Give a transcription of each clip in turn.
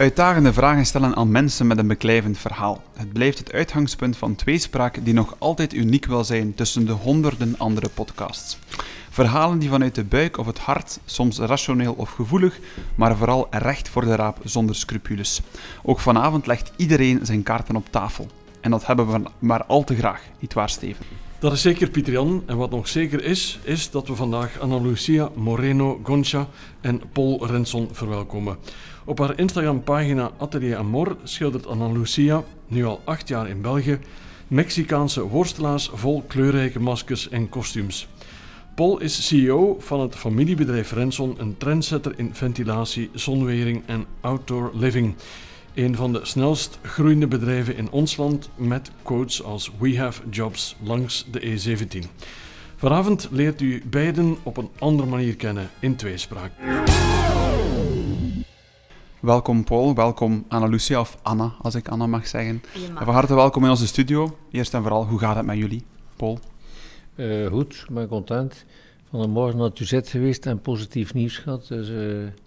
Uitdagende vragen stellen aan mensen met een beklijvend verhaal. Het blijft het uitgangspunt van tweespraak die nog altijd uniek wil zijn tussen de honderden andere podcasts. Verhalen die vanuit de buik of het hart, soms rationeel of gevoelig, maar vooral recht voor de raap zonder scrupules. Ook vanavond legt iedereen zijn kaarten op tafel. En dat hebben we maar al te graag, nietwaar Steven? Dat is zeker Pieter Jan. En wat nog zeker is, is dat we vandaag Ana Lucia Moreno Goncha en Paul Renson verwelkomen. Op haar Instagram-pagina Atelier Amor schildert Ana Lucia, nu al acht jaar in België, Mexicaanse worstelaars vol kleurrijke maskers en kostuums. Paul is CEO van het familiebedrijf Renson, een trendsetter in ventilatie, zonwering en outdoor living. Een van de snelst groeiende bedrijven in ons land met quotes als We have jobs langs de E17. Vanavond leert u beiden op een andere manier kennen in tweespraak. Welkom Paul, welkom Anna Lucia, of Anna, als ik Anna mag zeggen. Mag. Van harte welkom in onze studio. Eerst en vooral, hoe gaat het met jullie, Paul? Eh, goed, ik ben content. Van de morgen naar Tuzet geweest en positief nieuws gehad. Dus eh,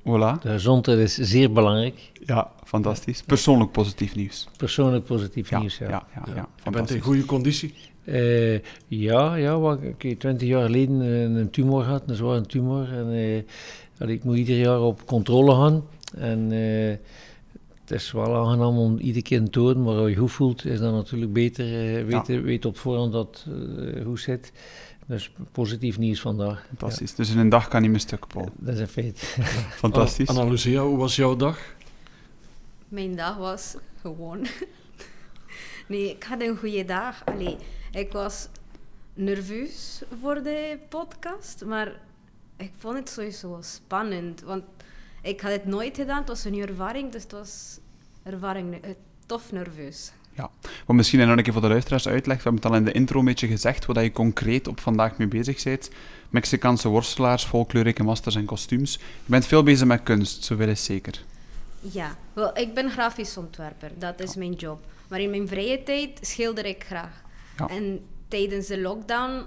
Voilà. de gezondheid is zeer belangrijk. Ja, fantastisch. Persoonlijk positief nieuws. Persoonlijk positief Ja, nieuws, ja, ja. ja, ja, Je bent in goede conditie. Eh, ja, ja wat, ik heb twintig jaar geleden een tumor gehad, een zware tumor. En eh, allee, ik moet ieder jaar op controle gaan. En eh, het is wel aangenaam om iedere keer te tonen, maar als je je goed voelt, is dat natuurlijk beter. eh weet, weet op voorhand dat eh hoe zit. Dus positief nieuws vandaag. Fantastisch. Dus in een dag kan niet meer stuk, Paul. Dat is een feit. Fantastisch. Ana Lucia, hoe was jouw dag? Mijn dag was gewoon. nee, ik had een goede dag. Allee, ik was nerveus voor de podcast, maar ik vond het sowieso wel spannend. Want ik had het nooit gedaan, het was een nieuwe ervaring, dus het was ervaring, eh, tof nerveus. Wat misschien nog een keer voor de luisteraars uitlegt, we hebben het al in de intro een beetje gezegd, wat je concreet op vandaag mee bezig bent. Mexicaanse worstelaars, vol kleurrijke masters en kostuums. Je bent veel bezig met kunst, zoveel is zeker. Ja, wel, ik ben grafisch ontwerper, dat is mijn job. Maar in mijn vrije tijd schilder ik graag. Ja. En tijdens de lockdown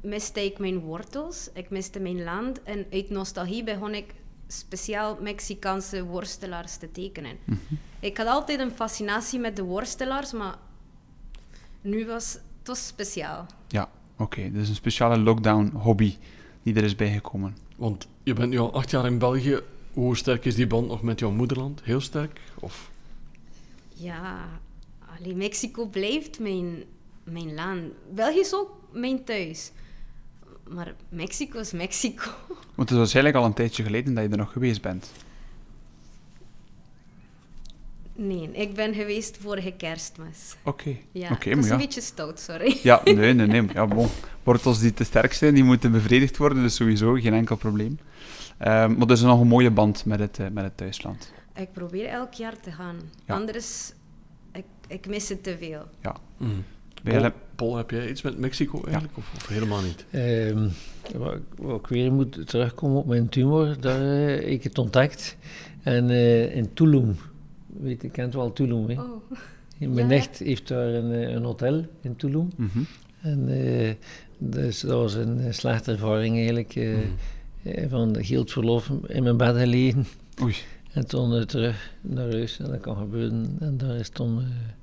miste ik mijn wortels, ik miste mijn land. En uit nostalgie begon ik speciaal Mexicaanse worstelaars te tekenen. Ik had altijd een fascinatie met de worstelaars, maar nu was het was speciaal. Ja, oké. Dus een speciale lockdown-hobby die er is bijgekomen. Want je bent nu al acht jaar in België. Hoe sterk is die band nog met jouw moederland? Heel sterk? Of Ja, allee, Mexico blijft mijn, mijn land. België is ook mijn thuis. Maar Mexico is Mexico. Want het is waarschijnlijk al een tijdje geleden dat je er nog geweest bent. Nee, ik ben geweest vorige kerstmis. Oké. Ja, Oké, het was ja. een beetje stout, sorry. Ja, nee, nee, nee. Ja, bon. Wortels die te sterk zijn, die moeten bevredigd worden, dus sowieso geen enkel probleem. Ehm, maar er is nog een mooie band met het, eh, met het thuisland. Ik probeer elk jaar te gaan. Ja. Anders, ik, ik mis het te veel. Mm. Paul, heb jij iets met Mexico eigenlijk? Of, of helemaal niet? Ehm, wat, ik- weer moet terugkomen op mijn tumor, daar eh, heb ik het ontdekt. En eh, in Tulum, weet je, kent wel Tulum, hè? Oh, Mijn Ja. nicht heeft daar een, eh, een hotel in Tulum. Mhm. En eh, dus dat was een slechte ervaring eigenlijk. Mm. eh, van geld verlof in mijn bed gelegen. Oei. En toen terug naar huis. En dat kan gebeuren. En daar is toen...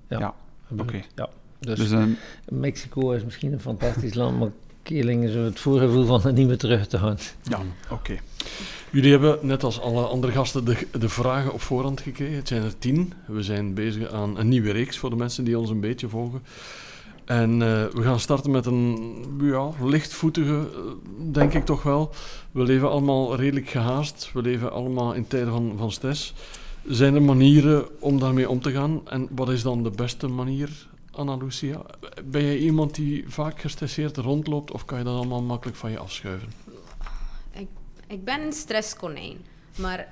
ja, Ja, oké. Ja. Dus, Dus een, Mexico is misschien een fantastisch land, maar Keelingen zo het voorgevoel van er niet meer terug te gaan. ja, oké. Jullie hebben, net als alle andere gasten, de, de vragen op voorhand gekregen. Het zijn er tien. We zijn bezig aan een nieuwe reeks voor de mensen die ons een beetje volgen. En eh, we gaan starten met een ja, lichtvoetige, eh, denk ik toch wel. We leven allemaal redelijk gehaast. We leven allemaal in tijden van, van stress. Zijn er manieren om daarmee om te gaan? En wat is dan de beste manier, Anna Lucia? Ben jij iemand die vaak gestresseerd rondloopt of kan je dat allemaal makkelijk van je afschuiven? ik ben een stresskonijn. Maar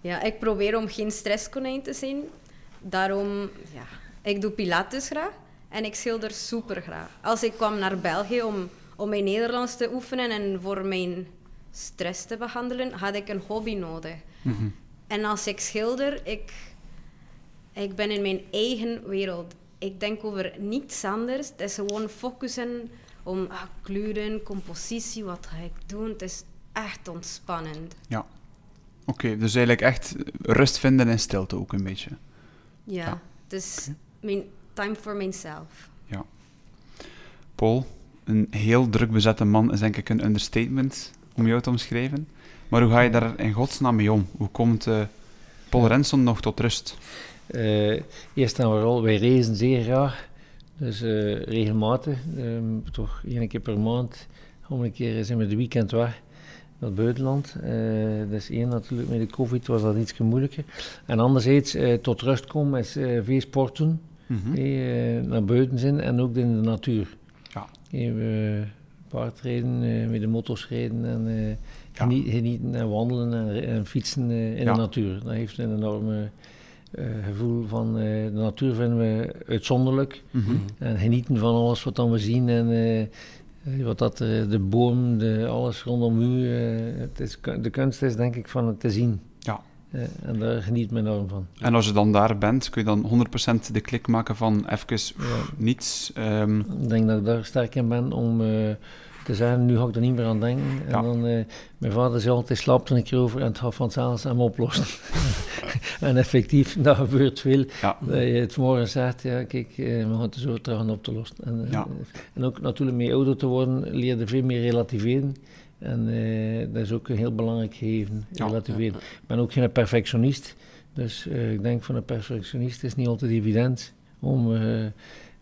ja, ik probeer om geen stresskonijn te zijn. Daarom, ja, ik doe pilates graag. En ik schilder super graag. Als ik kwam naar België om, om mijn Nederlands te oefenen en voor mijn stress te behandelen, had ik een hobby nodig. Mhm. En als ik schilder, ik, ik ben in mijn eigen wereld. Ik denk over niets anders. Het is gewoon focussen om ah, kleuren, compositie, wat ga ik doen. Het is echt ontspannend. Oké, dus eigenlijk echt rust vinden in stilte ook een beetje. Ja, Ja. dus mijn time for myself. Paul, een heel druk bezette man is denk ik een understatement om jou te omschrijven. Maar hoe ga je daar in godsnaam mee om? Hoe komt eh, Paul Renson nog tot rust? Eh, eerst en vooral, wij reizen zeer graag. Dus eh, regelmatig, ehm, toch één keer per maand. Om een keer zijn we de weekend weg naar het buitenland. Eh, dat is één natuurlijk, met de covid was dat iets moeilijker. En anderzijds, eh, tot rust komen is eh, veel sport doen. Mhm. eh, naar buiten zijn en ook in de natuur. Ja. Even paardrijden, eh, met de motors rijden en eh, Ja. genie- genieten en wandelen en, en fietsen eh, in Ja. de natuur. Dat heeft een enorme eh, gevoel van eh, de natuur vinden we uitzonderlijk. Mhm. En genieten van alles wat dan we zien en eh, wat dat, de boom, de, alles rondom u. het is, de kunst is denk ik van het te zien. Ja. En daar geniet men enorm van. En als je dan daar bent, kun je dan 100% de klik maken van even Ja. niets. ehm, Ik denk dat ik daar sterk in ben om zeggen, nu ga ik er niet meer aan denken. En Ja. dan, eh, mijn vader zei altijd, slaap er een keer over en het gaat vanzelf hem oplossen. en effectief, dat gebeurt veel. ja. Dat je het morgen zegt, ja kijk, eh, we gaan het zo terug op te lossen. En, eh, Ja. en ook natuurlijk mee ouder te worden, leer je veel meer relativeren. En dat is ook een heel belangrijk gegeven, relativeren. Ik ben ook geen perfectionist, dus ik denk van een perfectionist is niet altijd evident om...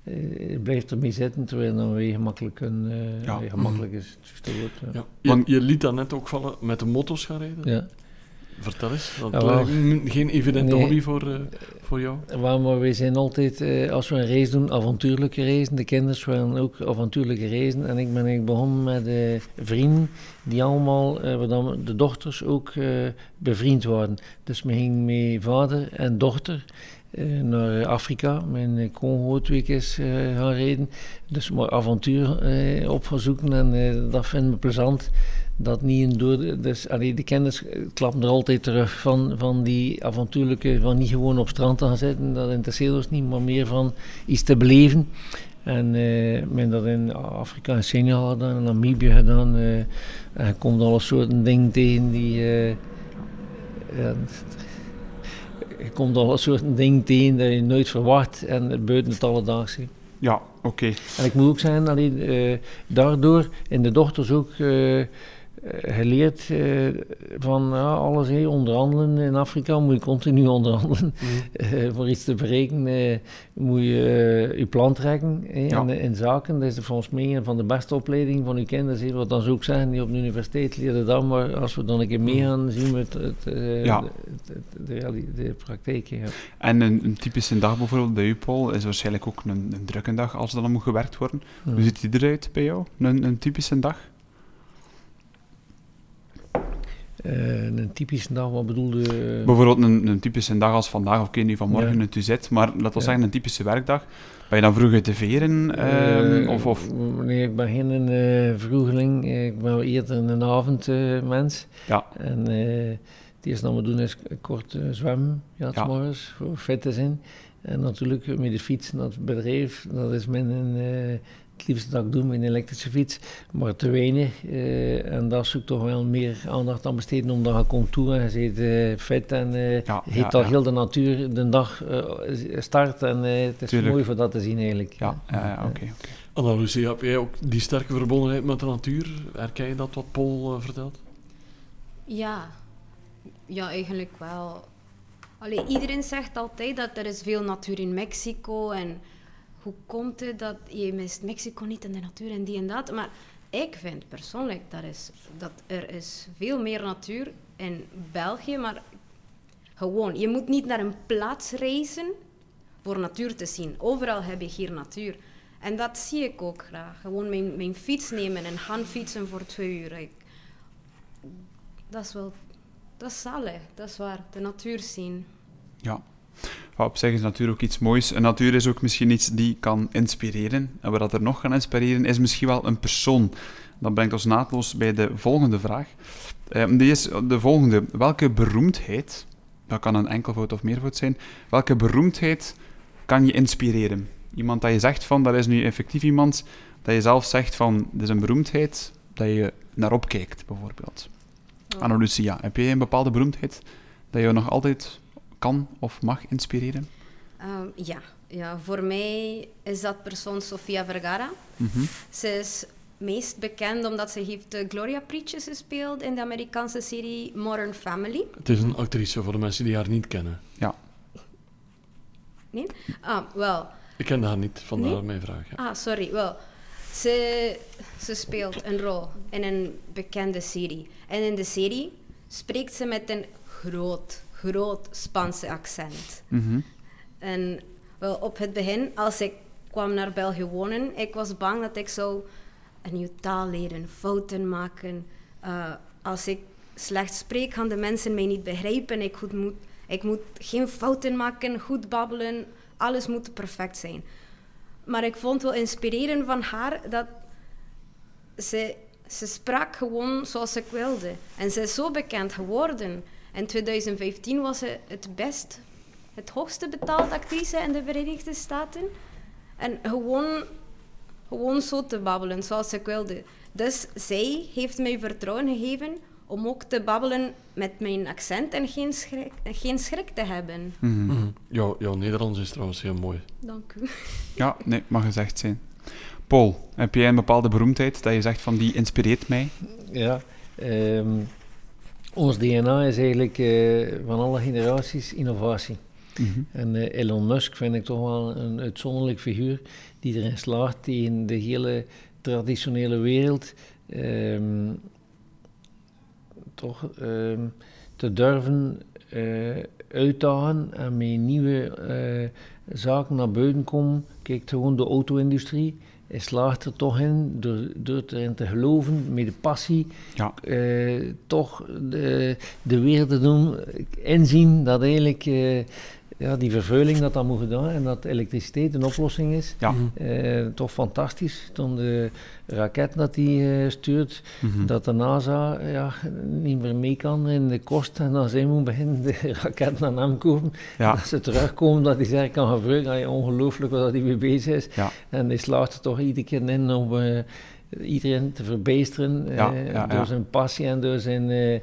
eh, eh, je blijft ermee zitten, terwijl dan weer gemakkelijk, een, eh, Ja. gemakkelijk is. Het ja. Ja. Je, je liet dat net ook vallen met de motto's gaan rijden. Ja. Vertel eens. Dat Ja, wel. lijkt me geen evidente Nee. hobby voor, eh, voor jou. Maar, maar wij zijn altijd, eh, als we een race doen, avontuurlijke reizen. De kinderen willen ook avontuurlijke reizen. En ik ben eigenlijk begonnen met eh, vrienden die allemaal, eh, waar dan de dochters ook eh, bevriend waren. Dus we gingen met vader en dochter eh, naar Afrika. Mijn eh, Congo twee keer eh, gaan rijden. Dus maar avontuur eh, op gaan zoeken en eh, dat vinden we plezant. Dat niet een door, dus allee, de eh, klappen er altijd terug van, van die avontuurlijke, van niet gewoon op strand te gaan zitten, dat interesseert ons niet, maar meer van iets te beleven. En eh men dat in Afrika en Senegal gedaan, in Namibië gedaan. eh, en je komt alle soorten dingen tegen die. eh, je komt alle soorten dingen tegen die je nooit verwacht en buiten het alledaagse. Ja, oké. En ik moet ook zeggen, alleen, eh, daardoor in de dochters ook eh, eh, geleerd eh, van ja, alles, hey, onderhandelen in Afrika moet je continu onderhandelen. Eh, voor iets te bereiken eh, moet je je plan trekken Ja. eh, in zaken. Dat is volgens mij een van de beste opleidingen van uw kinderen. hè, Wat dan zou ik zeggen, die op de universiteit leren dan, maar als we dan een keer meegaan, zien we het, het, Ja. de, de, de, praktijk. En een, een typische dag bijvoorbeeld bij u, Paul, is waarschijnlijk ook een, een drukke dag als er dan moet gewerkt worden. Hoe ziet die eruit bij jou? Een, een typische dag? Eh, een typische dag, wat bedoelde? Bijvoorbeeld een, een typische dag als vandaag, of ik weet niet van morgen Ja. het u zit, maar laten we Ja. zeggen een typische werkdag. Ben je dan vroeg de veren? ehm, Eh, of, of, Nee, ik ben geen eh vroegeling. Eh, Ik ben wel eerder een avondmens. ja, en eh, het eerste dat we doen is kort eh, zwemmen, ja, Ja. morgens, voor fit te zijn. En natuurlijk met de fiets naar het bedrijf, dat is mijn, eh, het liefste dat ik doe, mijn elektrische fiets. Maar te weinig. eh, en daar zoek ik toch wel meer aandacht aan besteden, omdat je komt toe en je zit eh, fit en eh Ja, je ja, hebt al ja. heel de natuur de dag eh, start. En het is Tuurlijk. mooi voor dat te zien eigenlijk. ja, ja, ja, oké. oké. Anna Lucia, heb jij ook die sterke verbondenheid met de natuur? Herken je dat wat Paul vertelt? Ja, ja, eigenlijk wel. Allee, iedereen zegt altijd dat er is veel natuur in Mexico en hoe komt het dat je mist Mexico niet in de natuur en die en dat. Maar ik vind persoonlijk dat, is, dat er is veel meer natuur in België, maar gewoon, je moet niet naar een plaats reizen voor natuur te zien. Overal heb je hier natuur. En dat zie ik ook graag. Gewoon mijn, fiets nemen en gaan fietsen voor twee uur. Dat is wel... Dat is zalig, dat is waar. De natuur zien. Ja. Maar op zich is natuur ook iets moois. En natuur is ook misschien iets die kan inspireren. En wat dat er nog kan inspireren, is misschien wel een persoon. Dat brengt ons naadloos bij de volgende vraag. Ehm, die is de volgende. Welke beroemdheid, dat kan een enkelvoud of meervoud zijn, welke beroemdheid kan je inspireren? Iemand dat je zegt van, dat is nu effectief iemand dat je zelf zegt van, dit is een beroemdheid dat je naar opkijkt, bijvoorbeeld. Anna Lucia, heb jij een bepaalde beroemdheid dat je nog altijd kan of mag inspireren? Ehm, ja. ja, voor mij is dat persoon Sofia Vergara. Mhm. Ze is meest bekend omdat ze heeft de Gloria Preaches gespeeld in de Amerikaanse serie Modern Family. Het is een actrice voor de mensen die haar niet kennen. Ja. Nee? Ah, wel. Ik ken haar niet, vandaar Nee? mijn vraag. Ja. Ah, sorry. Wel, ze, ze speelt een rol in een bekende serie. En in de serie spreekt ze met een groot, groot Spaanse accent. Mhm. En wel, op het begin, als ik kwam naar België wonen, ik was bang dat ik zou een nieuwe taal leren, fouten maken. Eh, als ik slecht spreek, gaan de mensen mij niet begrijpen. Ik, goed moet, ik moet geen fouten maken, goed babbelen, alles moet perfect zijn. Maar ik vond wel inspirerend van haar dat ze, ze sprak gewoon zoals ik wilde. En ze is zo bekend geworden. In 2015 was ze het best, het hoogste betaalde actrice in de Verenigde Staten. En gewoon, gewoon zo te babbelen zoals ik wilde. Dus zij heeft mij vertrouwen gegeven om ook te babbelen met mijn accent en geen schrik, geen schrik te hebben. Mhm. Mhm. Jouw, jouw Nederlands is trouwens heel mooi. Dank u. Ja, nee, mag gezegd zijn. Paul, heb jij een bepaalde beroemdheid dat je zegt van die inspireert mij? Ja, ehm, ons DNA is eigenlijk eh, van alle generaties innovatie. Mhm. En eh, Elon Musk vind ik toch wel een uitzonderlijk figuur die erin slaagt tegen de hele traditionele wereld ehm, toch ehm, te durven eh, uitdagen en met nieuwe zaken naar buiten komen. Kijk, gewoon de auto-industrie. Hij slaagt er toch in door, door erin te geloven, met de passie, Ja. eh, toch de, de wereld te doen, inzien dat eigenlijk eh, ja, die vervuiling dat dat moet gedaan en dat elektriciteit een oplossing is. Ja. Eh, toch fantastisch. Dan de raket dat hij eh, stuurt, Mhm. dat de NASA ja, niet meer mee kan in de kost en dan zij moet beginnen de raket naar hem komen. Ja. Dat ze terugkomen, dat hij ze kan gebruiken. Ongelooflijk wat hij mee bezig is. Ja. En hij slaagt er toch iedere keer in om eh, iedereen te ja, door ja. zijn passie en door zijn...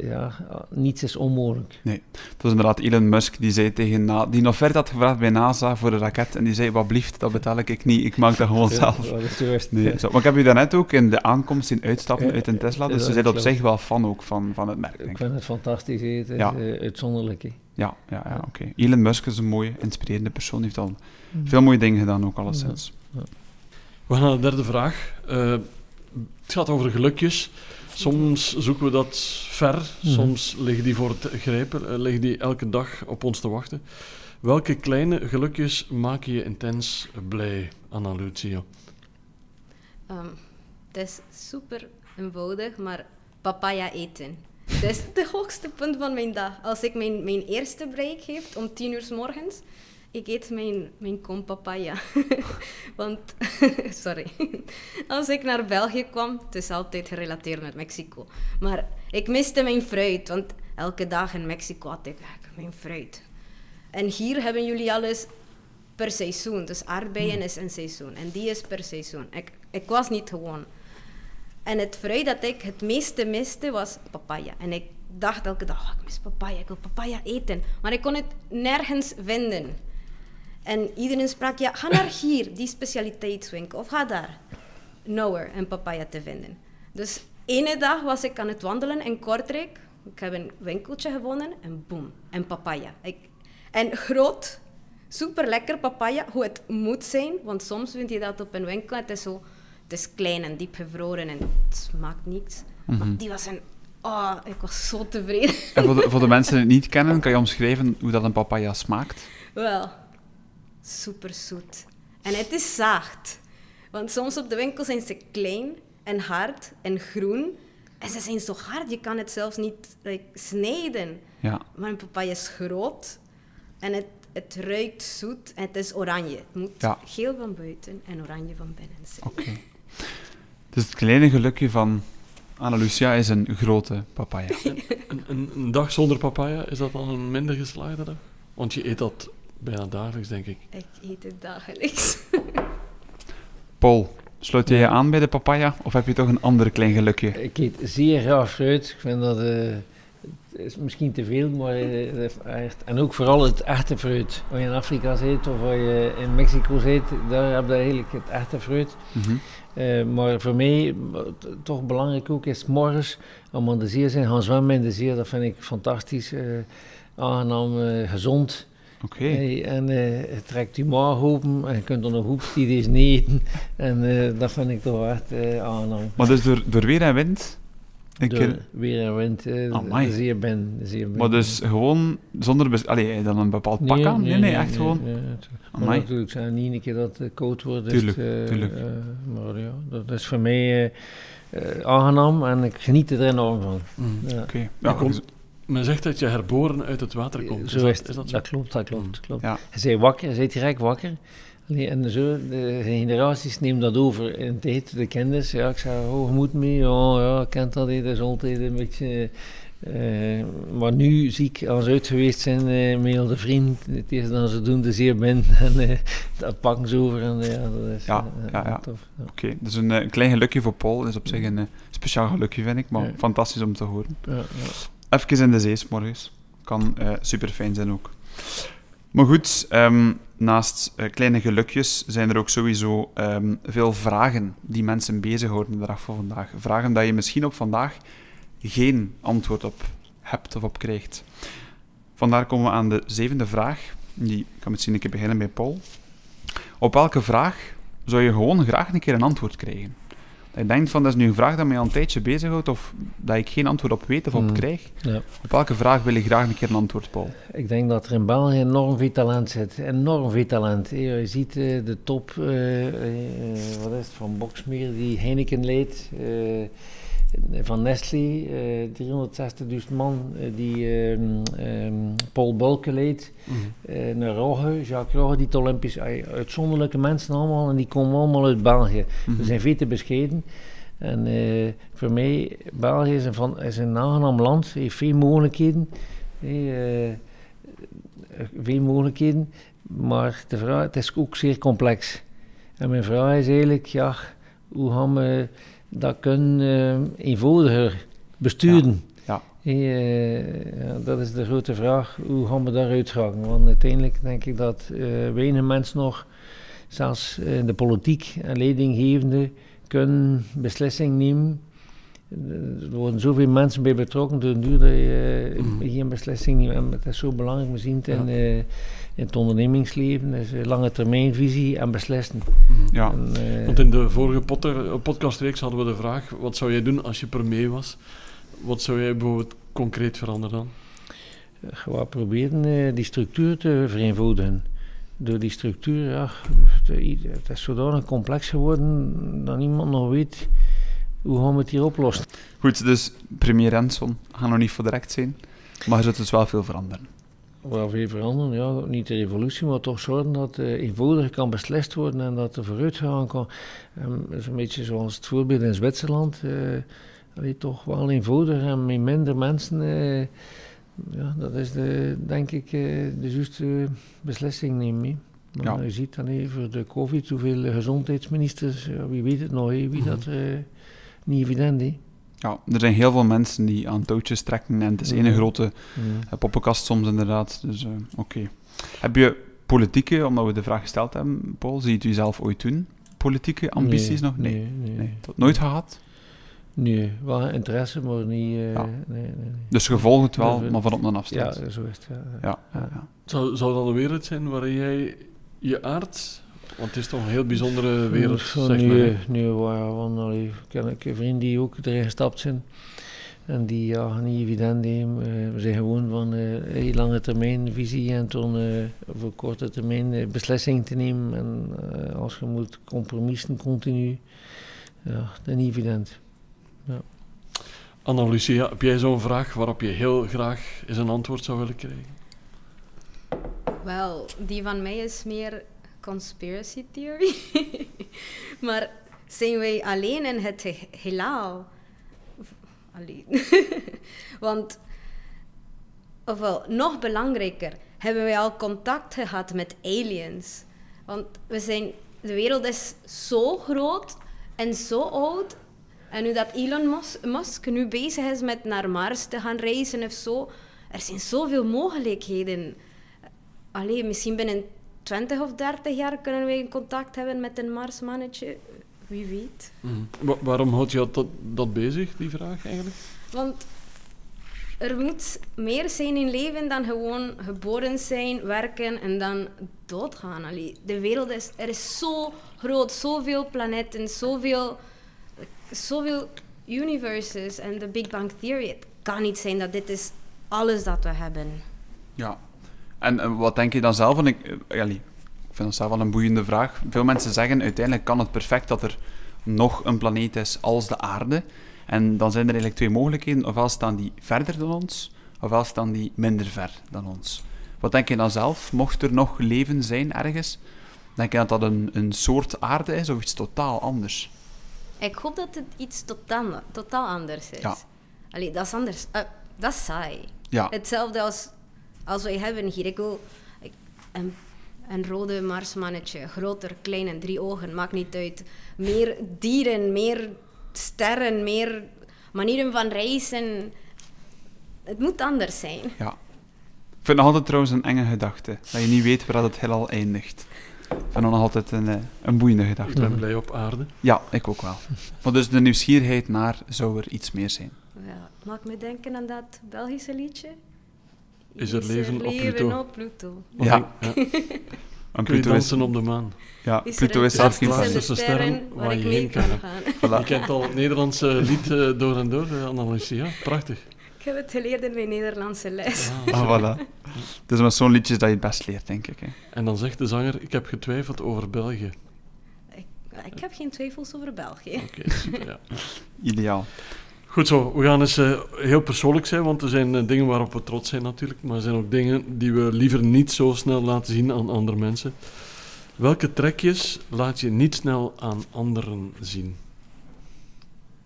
ja, niets is onmogelijk. Het was inderdaad Elon Musk die zei tegen Na die een offerte had gevraagd bij NASA voor de raket en die zei, wat blieft, dat betaal ik niet, ik maak dat gewoon zelf. Ja, dat is juist. Nee, zo. Maar ik heb u daarnet ook in de aankomst zien uitstappen Ja, uit een Tesla, ja, dus ze zijn op zich wel fan ook van, van het merk, Ik denk vind het fantastisch, het is Ja. eh, uitzonderlijk. hè. Ja, ja, ja oké. Elon Musk is een mooie, inspirerende persoon, die heeft al Mm. veel mooie dingen gedaan ook, alleszins. We gaan naar de derde vraag. Eh, het gaat over gelukjes. Soms zoeken we dat ver, Mhm. soms liggen die voor het grijpen, eh, liggen die elke dag op ons te wachten. Welke kleine gelukjes maken je intens blij, Anna Lucia? Ehm, het is super eenvoudig, maar papaya eten. Dat is het hoogste punt van mijn dag. Als ik mijn, mijn eerste break heeft om tien uur 's morgens, ik eet mijn, mijn kom papaya. Want, sorry. Als ik naar België kwam, het is altijd gerelateerd met Mexico. Maar ik miste mijn fruit, want elke dag in Mexico had ik mijn fruit. En hier hebben jullie alles per seizoen. Dus aardbeien is een seizoen en die is per seizoen. Ik, ik was niet gewoon. En het fruit dat ik het meeste miste was papaya. En ik dacht elke dag, oh, ik mis papaya, ik wil papaya eten. Maar ik kon het nergens vinden. En iedereen sprak, ja, ga naar hier, die specialiteitswinkel, of ga daar. Nowhere een papaya te vinden. Dus ene dag was ik aan het wandelen in Kortrijk. Ik heb een winkeltje gevonden en boem, een papaya. Ik, en groot, super lekker papaya, hoe het moet zijn. Want soms vind je dat op een winkel, het is zo, het is klein en diep gevroren en het smaakt niets. Maar die was een, oh, ik was zo tevreden. En voor de, voor de mensen die het niet kennen, kan je omschrijven hoe dat een papaya smaakt? Wel, super zoet. En het is zacht. Want soms op de winkel zijn ze klein en hard en groen. En ze zijn zo hard, je kan het zelfs niet like, snijden. Ja. Maar een papaya is groot en het, het ruikt zoet en het is oranje. Het moet Ja. geel van buiten en oranje van binnen zijn. Oké. Dus het kleine gelukje van Anna Lucia is een grote papaya. Een, een, een dag zonder papaya, is dat dan een minder geslaagde dag? Want je eet dat bijna dagelijks, denk ik. Ik eet het dagelijks. Paul, Sluit je je aan bij de papaya of heb je toch een ander klein gelukje? Ik eet zeer graag fruit. Ik vind dat... eh, het is misschien te veel, maar echt- en ook vooral het echte fruit. Als je in Afrika zit of als je in Mexico zit, daar heb je eigenlijk het echte fruit. Mhm. Eh, maar voor mij, wat toch belangrijk ook, is morgens om aan de zee te zijn, gaan zwemmen in de zee. Dat vind ik fantastisch. eh, aangenaam, gezond. Oké. Hey, en eh, het trekt je maag open en je kunt er nog hoepstides niet eten. En eh, dat vind ik toch echt eh, aangenaam. Maar dus door, door weer en wind? Ik, Door weer en wind, Amai. de zeer ben. De zeer ben. maar dus gewoon zonder... Allee, dan een bepaald pak aan? Nee, nee, echt gewoon... nee, maar Amai. natuurlijk zijn niet een keer dat het koud wordt. Tuurlijk, eh, tuurlijk. eh, maar ja, dat is voor mij eh, eh, aangenaam en ik geniet er enorm van. Mhm. Ja. Oké. Ja, komt- dus- Men zegt dat je herboren uit het water komt. Zo is, is dat, is dat dat, klopt, dat klopt. klopt. Ja. Hij zei wakker, hij zei direct wakker. Allee, En zo, de generaties nemen dat over in de tijd. De kinders, ja, ik zei, oh, je moet mee. Oh, ja, ik ken dat, dat is altijd een beetje... eh, maar nu zie ik, als ze uit geweest zijn eh, met al de vriend, het eerste dat ze doen, de zeer ben. En eh, dat pakken ze over en ja, dat is Ja, ja, ja. tof. Ja. Oké, dus een, een klein gelukje voor Paul. Dat is op zich een speciaal gelukje, vind ik. Maar Ja. fantastisch om te horen. Even in de zee, morgens. Kan super fijn zijn ook. Maar goed, ehm, naast eh, kleine gelukjes zijn er ook sowieso ehm, veel vragen die mensen bezighouden de dag van vandaag. Vragen dat je misschien op vandaag geen antwoord op hebt of op krijgt. Vandaar komen we aan de zevende vraag. Die kan misschien een keer beginnen bij Paul. Op welke vraag zou je gewoon graag een keer een antwoord krijgen? Je denkt van, dat is nu een vraag dat mij al een tijdje bezighoudt, of dat ik geen antwoord op weet of op Hmm. krijg. Ja. Op welke vraag wil je graag een keer een antwoord, Paul? Ik denk dat er in België enorm veel talent zit. Enorm veel talent. Je ziet eh, de top, eh, eh, wat is het, van Boxmeer die Heineken leidt. eh, van Nestlé, eh 360.000 man eh, die ehm, ehm, Paul. Mhm. eh naar Rogge, Jacques Rogge, die Olympisch... eh, uitzonderlijke mensen allemaal en die komen allemaal uit België. Mhm. We zijn veel te bescheiden. En eh, voor mij, België is een, van, is een aangenaam land, heeft veel mogelijkheden. Eh, eh, veel mogelijkheden, maar de vraag, het is ook zeer complex. En mijn vraag is eigenlijk, ja, hoe gaan we dat kunnen eh, eenvoudiger besturen? Ja. Eh, ja, dat is de grote vraag, hoe gaan we daaruit gaan? Want uiteindelijk denk ik dat eh weinig mensen nog, zelfs in de politiek en leidinggevende, kunnen beslissingen nemen. Er worden zoveel mensen bij betrokken, door duur dat je eh, Mhm. geen beslissing neemt. En het is zo belangrijk, we zien het in. In het ondernemingsleven, dus eh, lange termijnvisie en beslissen. Mhm. Ja. En, eh, Want in de vorige potter, eh, podcastreeks hadden we de vraag: wat zou jij doen als je premier was? Wat zou jij bijvoorbeeld concreet veranderen dan? gewoon proberen eh, die structuur te vereenvoudigen. Door die structuur, ja, het is zodanig complex geworden dat niemand nog weet hoe gaan we het hier oplossen. Goed, dus premier Renson gaat nog niet voor direct zijn, maar er zit dus wel veel veranderen. Wel veel veranderen, ja, niet de revolutie, maar toch zorgen dat eh eenvoudiger kan beslist worden en dat er vooruitgaan kan. Dat is een beetje zoals het voorbeeld in Zwitserland. eh allee, toch wel eenvoudiger en met minder mensen. eh, ja, dat is de, denk ik de juiste beslissing nemen. Maar Ja. je ziet dan even de covid hoeveel gezondheidsministers, ja, wie weet het nog, hè, wie Mhm. dat niet evident is. Ja, er zijn heel veel mensen die aan touwtjes trekken en het is één Mhm. grote eh, poppenkast soms inderdaad. Dus eh, oké. Heb je politieke, omdat we de vraag gesteld hebben, Paul, zie je het jezelf ooit doen? Politieke ambities nog? Nee. Nee, nee. Nee, dat nooit gehad. Nee, wel interesse, maar niet... eh, Ja. nee, nee, nee. Dus je volgt het wel, Ja, maar van op een Ja, afstand. zo is het. Ja. Ja, ja, ja. Zou, zou dat een wereld zijn waarin jij je aard. Want het is toch een heel bijzondere wereld, Zo, zeg maar. nee, nee, waar, want allee, ik ken ik vrienden die ook erin gestapt zijn. En die ja, niet evident nemen. Eh, we zijn gewoon van eh heel lange termijn visie en toen eh, voor korte termijn eh, beslissingen te nemen. En eh, als je moet compromissen continu, ja, dat is niet evident. Anna Lucia, heb jij zo'n vraag waarop je heel graag eens een antwoord zou willen krijgen? Wel, die van mij is meer conspiracy theory. maar zijn wij alleen in het he- heelal? Alleen. Want, ofwel, nog belangrijker, hebben wij al contact gehad met aliens? Want we zijn, de wereld is zo groot En zo oud. En nu dat Elon Mus- Musk nu bezig is met naar Mars te gaan reizen of zo. Er zijn zoveel mogelijkheden. Allee, misschien binnen 20 of 30 jaar kunnen we in contact hebben met een Marsmannetje. Wie weet. Mhm. Wa- waarom houdt je dat, dat bezig, die vraag eigenlijk? Want er moet meer zijn in leven dan gewoon geboren zijn, werken en dan doodgaan. Allee, de wereld is, er is zo groot, zoveel planeten, zoveel, zoveel universes en de Big Bang Theory. Het kan niet zijn dat dit is alles dat we hebben. Ja. En wat denk je dan zelf? Ik, eh, allee, ik vind dat zelf wel een boeiende vraag. Veel mensen zeggen uiteindelijk kan het perfect dat er nog een planeet is als de aarde. En dan zijn er eigenlijk twee mogelijkheden. Ofwel staan die verder dan ons, ofwel staan die minder ver dan ons. Wat denk je dan zelf? Mocht er nog leven zijn ergens, denk je dat dat een, een soort aarde is of iets totaal anders? Ik hoop dat het iets totaal, totaal anders is. Ja. Allee, dat is anders. Eh, dat is saai. Ja, Hetzelfde als, als wij hebben hier. Ik wil ik- een, een rode marsmannetje, groter, kleiner, drie ogen, maakt niet uit. Meer dieren, meer sterren, meer manieren van reizen. Het moet anders zijn. ja. Ik vind het nog altijd trouwens een enge gedachte. Dat je niet weet waar het heelal eindigt. Ik vind dat nog altijd een, eh, een boeiende Ik gedachte. ben blij op aarde. Ja, ik ook wel. Maar dus de nieuwsgierigheid naar zou er iets meer zijn. Ja, maakt me denken aan dat Belgische liedje. Is er leven op leven Pluto? op Pluto? Want Ja. En Kun je Pluto is, op de maan? ja, Is Pluto is zelf geen sterren sterren waar ik waar je mee heen kan Je gaan? Voilà. kent al het Nederlandse lied eh, door en door, uh, Annelies. Prachtig. Ik heb het geleerd in mijn Nederlandse les. Ah, voilà. Dus met zo'n liedjes dat je het best leert, denk ik. Hè. En dan zegt de zanger, ik heb getwijfeld over België. Ik, ik heb geen twijfels over België. Oké, super, ja. Ideaal. Goed zo, we gaan eens eh, heel persoonlijk zijn, want er zijn eh, dingen waarop we trots zijn natuurlijk, maar er zijn ook dingen die we liever niet zo snel laten zien aan andere mensen. Welke trekjes laat je niet snel aan anderen zien?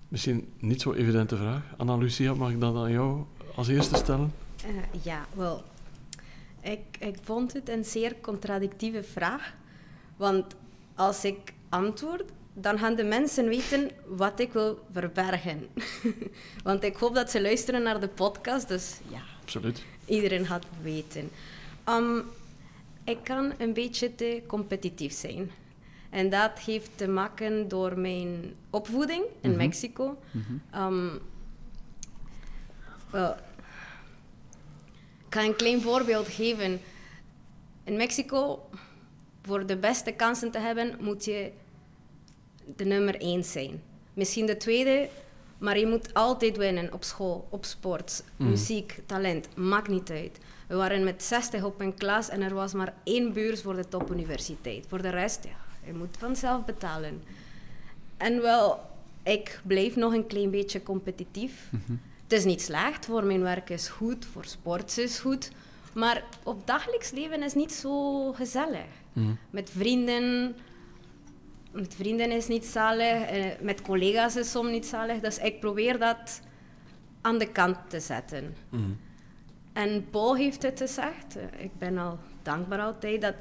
Misschien niet zo evidente vraag. Anna Lucia, mag ik dat aan jou als eerste stellen? Eh, ja, wel. Ik, ik vond het een zeer contradictieve vraag. Want als ik antwoord, dan gaan de mensen weten wat ik wil verbergen. want ik hoop dat ze luisteren naar de podcast, dus ja, Absoluut. iedereen gaat weten. Ehm, ik kan een beetje te competitief zijn. En dat heeft te maken door mijn opvoeding in Mhm. Mexico. Ehm, wel, ik ga een klein voorbeeld geven. In Mexico, voor de beste kansen te hebben, moet je de nummer één zijn. Misschien de tweede, maar je moet altijd winnen op school, op sport, Mhm. muziek, talent, maakt niet uit. We waren met 60 op een klas en er was maar één beurs voor de topuniversiteit. Voor de rest, ja, je moet vanzelf betalen. En wel, ik bleef nog een klein beetje competitief. Het is niet slecht, voor mijn werk is goed, voor sport is goed. Maar op dagelijks leven is niet zo gezellig. Mhm. Met vrienden, met vrienden is niet zalig, eh, met collega's is soms niet zalig. Dus ik probeer dat aan de kant te zetten. Mhm. En Paul heeft het gezegd, ik ben al dankbaar altijd, dat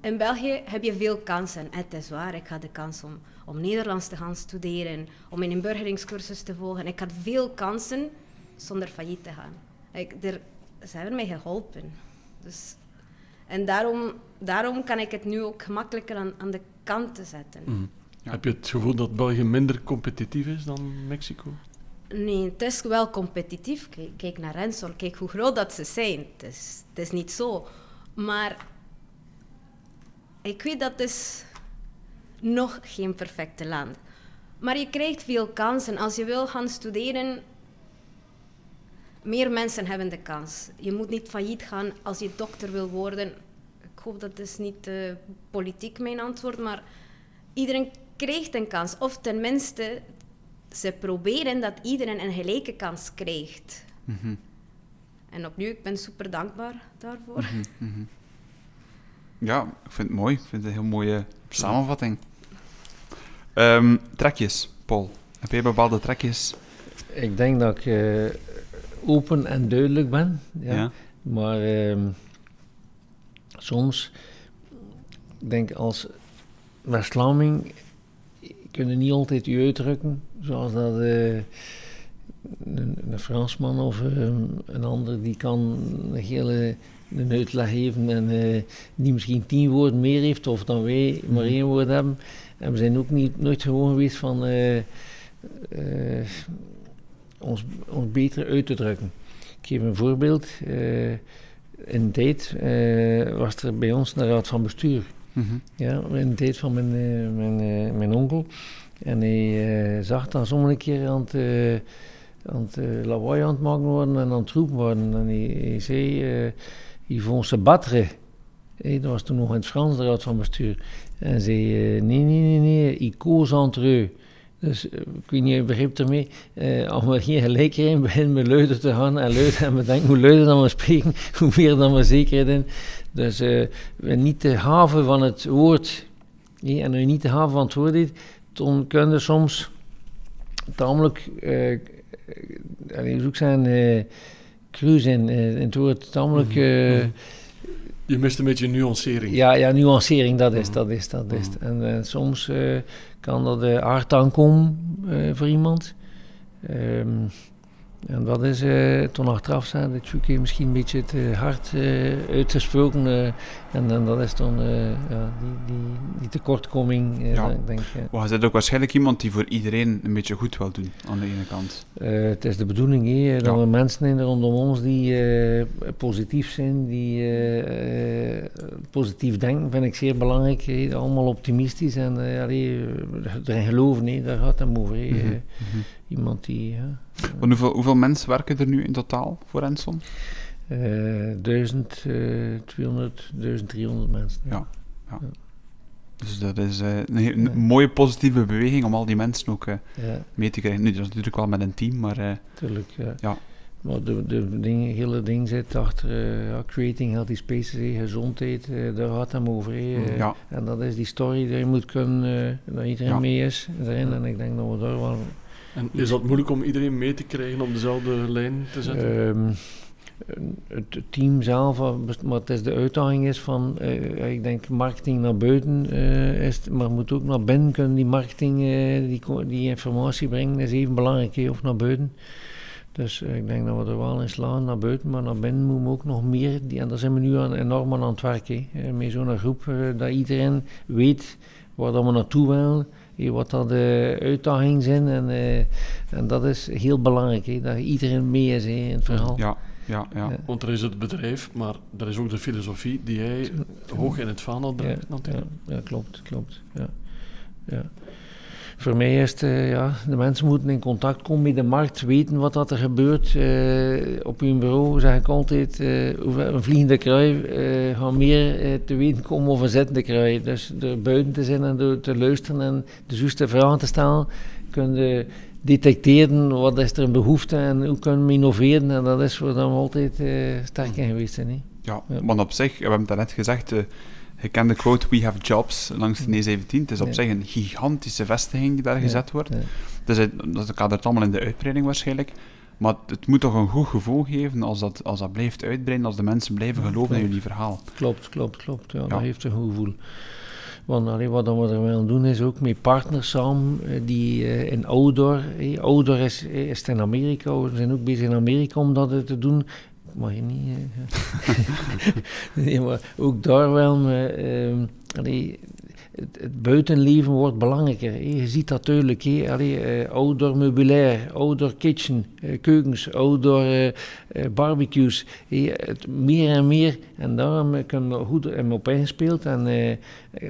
in België heb je veel kansen. Het is waar, ik had de kans om, om Nederlands te gaan studeren, om een inburgeringscursus te volgen. Ik had veel kansen zonder failliet te gaan. Ik, er, ze hebben mij geholpen. Dus, en daarom, daarom kan ik het nu ook gemakkelijker aan, aan de kant te zetten. Mhm. Ja. Heb je het gevoel dat België minder competitief is dan Mexico? Nee, het is wel competitief. Kijk, kijk naar Rensor, kijk hoe groot dat ze zijn. Het is, het is niet zo. Maar ik weet dat het is nog geen perfecte land. Maar je krijgt veel kansen. Als je wil gaan studeren, meer mensen hebben de kans. Je moet niet failliet gaan als je dokter wil worden. Ik hoop dat is niet eh, politiek mijn antwoord, maar iedereen krijgt een kans. Of tenminste, ze proberen dat iedereen een gelijke kans krijgt. Mhm, En opnieuw, ik ben super dankbaar daarvoor. mhm. Ja, ik vind het mooi. Ik vind het een heel mooie samenvatting. Ehm, trekjes, Paul. Heb jij bepaalde trekjes? Ik denk dat ik eh, open en duidelijk ben. Ja. Ja. Maar ehm, soms, ik denk als West-Vlaming, kunnen niet altijd je uitdrukken, zoals dat eh, een, een Fransman of eh, een ander die kan een hele een uitleg geven en eh, die misschien tien woorden meer heeft of dan wij maar één woord hebben. En we zijn ook niet, nooit gewoon geweest van ons, ons beter uit te drukken. Ik geef een voorbeeld. In de tijd eh, was er bij ons een raad van bestuur. Mhm. Ja, in de tijd van mijn, eh, mijn, eh, mijn onkel. En hij zag dat sommige keer aan het, aan het eh, lawaai aan het maken worden en aan het roepen worden. En hij, hij zei, ils vont se battre. Hé, dat was toen nog in het Frans, de raad van bestuur. En hij zei, nee, nee, nee, nee, ils causent entre eux. Dus eh, ik weet niet, je begrijpt ermee. eh als we geen gelijkerheid beginnen met luider te gaan en luider en we denken hoe luider dan we spreken, hoe meer dan we zekerheid in. Dus eh, we niet de haven van het woord, en je niet de haven van het woord heeft, dan kun je soms tamelijk, eh ik zoek zijn, eh cru zijn eh, in het woord, tamelijk, eh, Je mist een beetje nuancering. ja, ja, nuancering, dat is, Mhm. dat is, dat is. Mhm. En eh, soms eh, kan dat de hard aankomen eh, voor iemand. Ehm, en dat is eh, toen achteraf zijn dat je misschien een beetje te hard eh, uitgesproken. eh, en, en dat is dan eh, ja, die, die, die tekortkoming. eh, Ja. ik denk. Maar je ook waarschijnlijk iemand die voor iedereen een beetje goed wil doen, aan de ene kant. Eh, het is de bedoeling hè, dat Ja. we mensen in rondom ons die eh, positief zijn, die eh, eh, positief denken, vind ik zeer belangrijk. hè. Allemaal optimistisch en eh, eh, erin geloven, hè, daar gaat het hem over. Mhm, Eh, mhm. iemand die ja, Want hoeveel, hoeveel mensen werken er nu in totaal voor Enson? eh 1000, eh 200, 1300 mensen. Ja. Dus dat is eh, een, Ja. mooie positieve beweging om al die mensen ook eh, ja mee te krijgen. Nu, dat is natuurlijk wel met een team, maar eh, tuurlijk. Ja. Ja. Maar de, de ding, hele ding zit achter ja, creating healthy spaces, gezondheid, eh, daar gaat hem over. ja, En dat is die story die je moet kunnen, dat iedereen Ja. mee is erin. En ik denk dat we daar wel... En is dat moeilijk om iedereen mee te krijgen op dezelfde lijn te zetten? ehm, het team zelf, eh, maar het is de uitdaging is van, eh, ik denk marketing naar buiten, eh, is, maar moet ook naar binnen kunnen die marketing, eh, die, die informatie brengen, is even belangrijk, of naar buiten. Dus eh, ik denk dat we er wel in slaan naar buiten, maar naar binnen moeten we ook nog meer, die, en daar zijn we nu aan, enorm aan het werken, eh, met zo'n groep, eh, dat iedereen weet waar dat we naartoe willen, eh, wat dat de uitdagingen zijn en, eh, en dat is heel belangrijk, hè, dat iedereen mee is hè, in het verhaal. ja, ja, ja. Want er is het bedrijf, maar er is ook de filosofie die jij hoog in het vaandel brengt ja, natuurlijk. ja, ja, klopt, klopt. Ja. Ja. Voor mij is het, eh, ja, de mensen moeten in contact komen met de markt, weten wat dat er gebeurt. Eh, op hun bureau zeg ik altijd, hoeveel- een vliegende krui gaan meer te weten komen over een zittende krui. Dus door buiten te zijn en door te luisteren en de juiste vragen te stellen, kun je detecteren wat is er een behoefte en hoe kunnen we innoveren. En dat is waar we altijd sterk in geweest zijn. Ja, Ja. want op zich, we hebben het daarnet gezegd, eh, je kent de quote We have jobs langs de E17. Het is op Ja. zich een gigantische vestiging die daar Ja, gezet wordt. ja. Dus het, dat kadert allemaal in de uitbreiding waarschijnlijk. Maar het moet toch een goed gevoel geven als dat, als dat blijft uitbreiden, als de mensen blijven geloven in jullie verhaal. Klopt, klopt, klopt. Ja. Dat heeft een goed gevoel. Want allee, wat we er willen doen is ook met partners samen eh, die eh, in outdoor, eh, outdoor is, is in Amerika, we zijn ook bezig in Amerika om dat te doen. Mag je niet. eh, maar ook daar wel. Ehm, het, het buitenleven wordt belangrijker. Je ziet dat duidelijk. Allee, eh, outdoor meubilair, outdoor kitchen, eh, keukens, eh, barbecues. Het, meer en meer. En daarom kunnen we goed hem op ingespeeld. En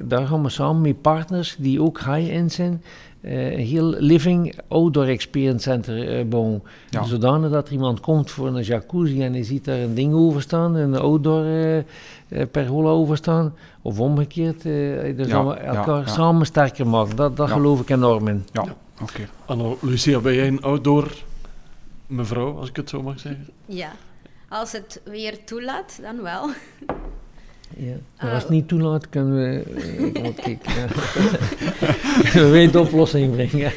daar gaan we samen met partners die ook high-end zijn. Eh, een heel living outdoor experience center eh, bouwen. Ja. Zodanig dat er iemand komt voor een jacuzzi en je ziet daar een ding over staan, een outdoor eh, pergola over staan. Of omgekeerd. eh, dus Ja, elkaar ja. samen sterker maken. Dat, dat Ja. geloof ik enorm in. Ja, Ja. oké. Anno, Lucia, ben jij een outdoor mevrouw, als ik het zo mag zeggen? Ja, als het weer toelaat, dan wel. Ja. Maar Ah. als het niet toelaat, kunnen we... eh, wat kijken, ja. we weer de oplossing brengen.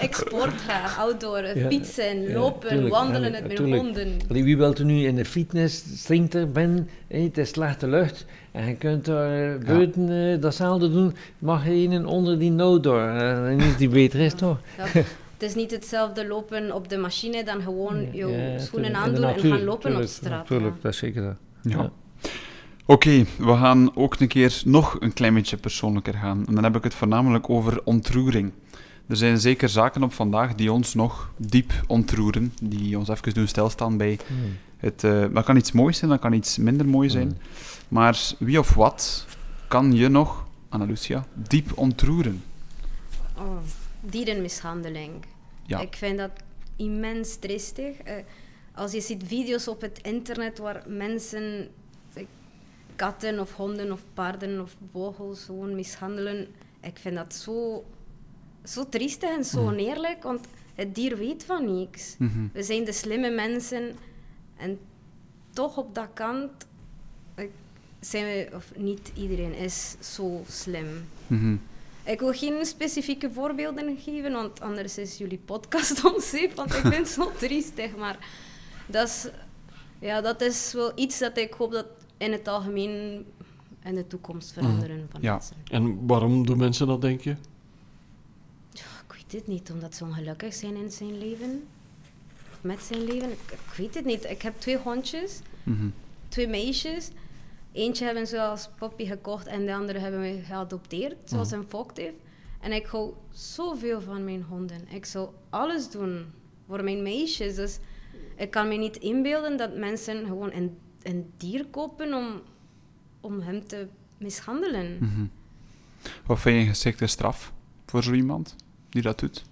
ik sport graag, outdoor, Ja. fietsen, Ja, lopen, tuurlijk. wandelen Ja, met honden. Wie wilt er nu in de fitnesscenter ben, hé, het is slechte lucht en je kunt daar eh, buiten eh, datzelfde doen, mag je een onder die nood door. Eh, en is die beter is toch? Het is niet hetzelfde lopen op de machine dan gewoon je Ja, schoenen aandoen en gaan lopen tuurlijk, op straat. Natuurlijk, ja. dat is zeker dat. Ja. Oké, we gaan ook een keer nog een klein beetje persoonlijker gaan. En dan heb ik het voornamelijk over ontroering. Er zijn zeker zaken op vandaag die ons nog diep ontroeren, die ons even doen stilstaan bij Hmm. het... eh, dat kan iets moois zijn, dat kan iets minder mooi zijn. Hmm. Maar wie of wat kan je nog, Anna Lucia, diep ontroeren? Oh, dierenmishandeling. Ja. Ik vind dat immens tristig. Eh, als je ziet video's op het internet waar mensen katten of honden of paarden of vogels gewoon mishandelen, ik vind dat zo, zo triestig en zo oneerlijk, want het dier weet van niks. Mhm. We zijn de slimme mensen en toch op dat kant eh, zijn we, of niet iedereen is zo slim. Mhm. Ik wil geen specifieke voorbeelden geven, want anders is jullie podcast onzeep, want ik vind het zo triestig. Maar dat is, ja, dat is wel iets dat ik hoop dat in het algemeen in de toekomst veranderen van Ja. mensen. En waarom doen mensen dat, denk je? Ja, ik weet het niet, omdat ze ongelukkig zijn in zijn leven. Of met zijn leven. Ik, ik weet het niet. Ik heb twee hondjes, Mhm. twee meisjes. Eentje hebben ze als poppy gekocht en de andere hebben we geadopteerd, zoals een fokt heeft. En ik hou zoveel van mijn honden. Ik zou alles doen voor mijn meisjes. Dus ik kan me niet inbeelden dat mensen gewoon een, een dier kopen om, om hem te mishandelen. Mhm. Wat vind je een geschikte straf voor zo iemand die dat doet?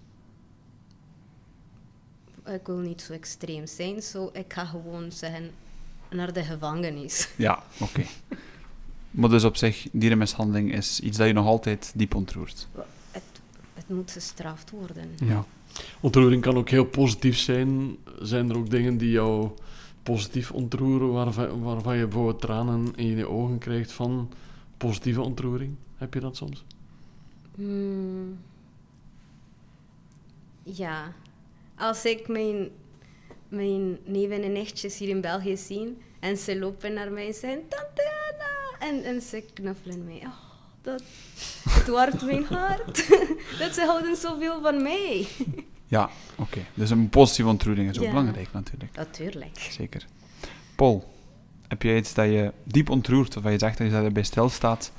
Ik wil niet zo extreem zijn, zo ik ga gewoon zeggen naar de gevangenis. Ja, oké. maar dus op zich, dierenmishandeling is iets dat je nog altijd diep ontroert. Het, het moet gestraft worden. Ja. Ontroering kan ook heel positief zijn. Zijn er ook dingen die jou positief ontroeren, waarvan, waarvan je bijvoorbeeld tranen in je ogen krijgt van positieve ontroering? Heb je dat soms? Hmm. Ja, als ik mijn, mijn neven en nichtjes hier in België zie en ze lopen naar mij en zeggen Tante Anna! En, en ze knuffelen mij. Oh, dat, het warmt mijn hart. dat ze houden zoveel van mij. Ja, oké. Dus een positieve ontroering is ook Ja. belangrijk natuurlijk. Natuurlijk. Zeker. Paul, heb jij iets dat je diep ontroert, of wat je zegt dat je daarbij stilstaat,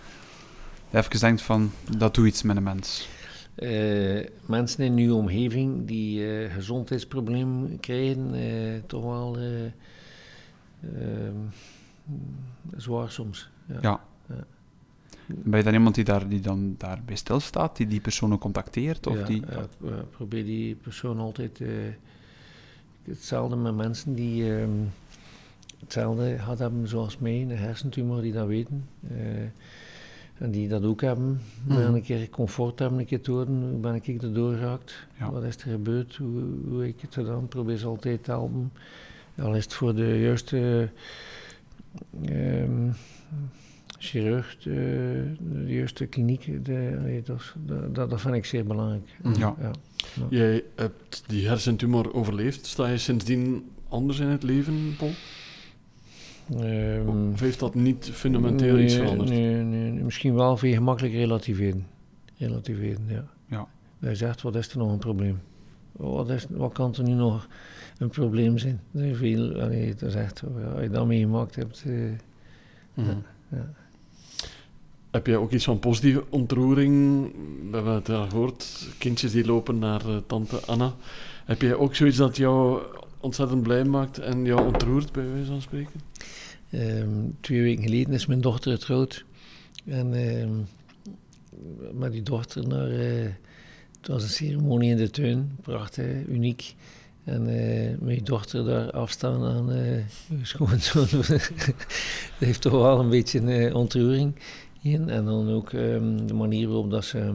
dat je even denkt van, dat doet iets met een mens? Eh, mensen in uw omgeving die eh gezondheidsproblemen krijgen, eh, toch wel eh, ehm, zwaar soms. Ja. Ja. Ja. Ben je dan iemand die, daar, die dan daarbij stilstaat, die die persoon contacteert? Of Ja, die... ja, ja, probeer die persoon altijd eh, hetzelfde met mensen die ehm, hetzelfde gehad hebben zoals mij, een hersentumor, die dat weten. eh, en die dat ook hebben. Mhm. Maar een keer comfort hebben, een keer te horen, hoe ben ik er doorgeraakt? Ja. Wat is er gebeurd? Hoe, hoe heb ik het gedaan? Probeer ze altijd te helpen. Al is het voor de juiste ehm, chirurg, de, de juiste kliniek, de, dat, dat, vind ik zeer belangrijk. Mhm. Ja. Ja. Jij hebt die hersentumor overleefd. Sta je sindsdien anders in het leven, Paul? Ehm, Of heeft dat niet fundamenteel iets nee, veranderd? Nee, nee, nee, misschien wel veel gemakkelijk relativeren. Relativeren, ja. Ja. Dat je zegt, wat is er nog een probleem? Wat, is, wat kan er nu nog een probleem zijn? Dat is veel, allee, dat is echt, ja, als je dat meegemaakt hebt... eh, Mhm. ja. Heb jij ook iets van positieve ontroering? We hebben het al gehoord, kindjes die lopen naar eh, tante Anna. Heb jij ook zoiets dat jou ontzettend blij maakt en jou ontroert, bij wijze van spreken? Ehm, twee weken geleden is mijn dochter getrouwd. En ehm, met die dochter naar... eh, het was een ceremonie in de tuin, prachtig, uniek. En eh, mijn dochter daar afstaan aan eh schoonzoon. dat heeft toch wel een beetje een ontroering in. En dan ook ehm, de manier waarop dat ze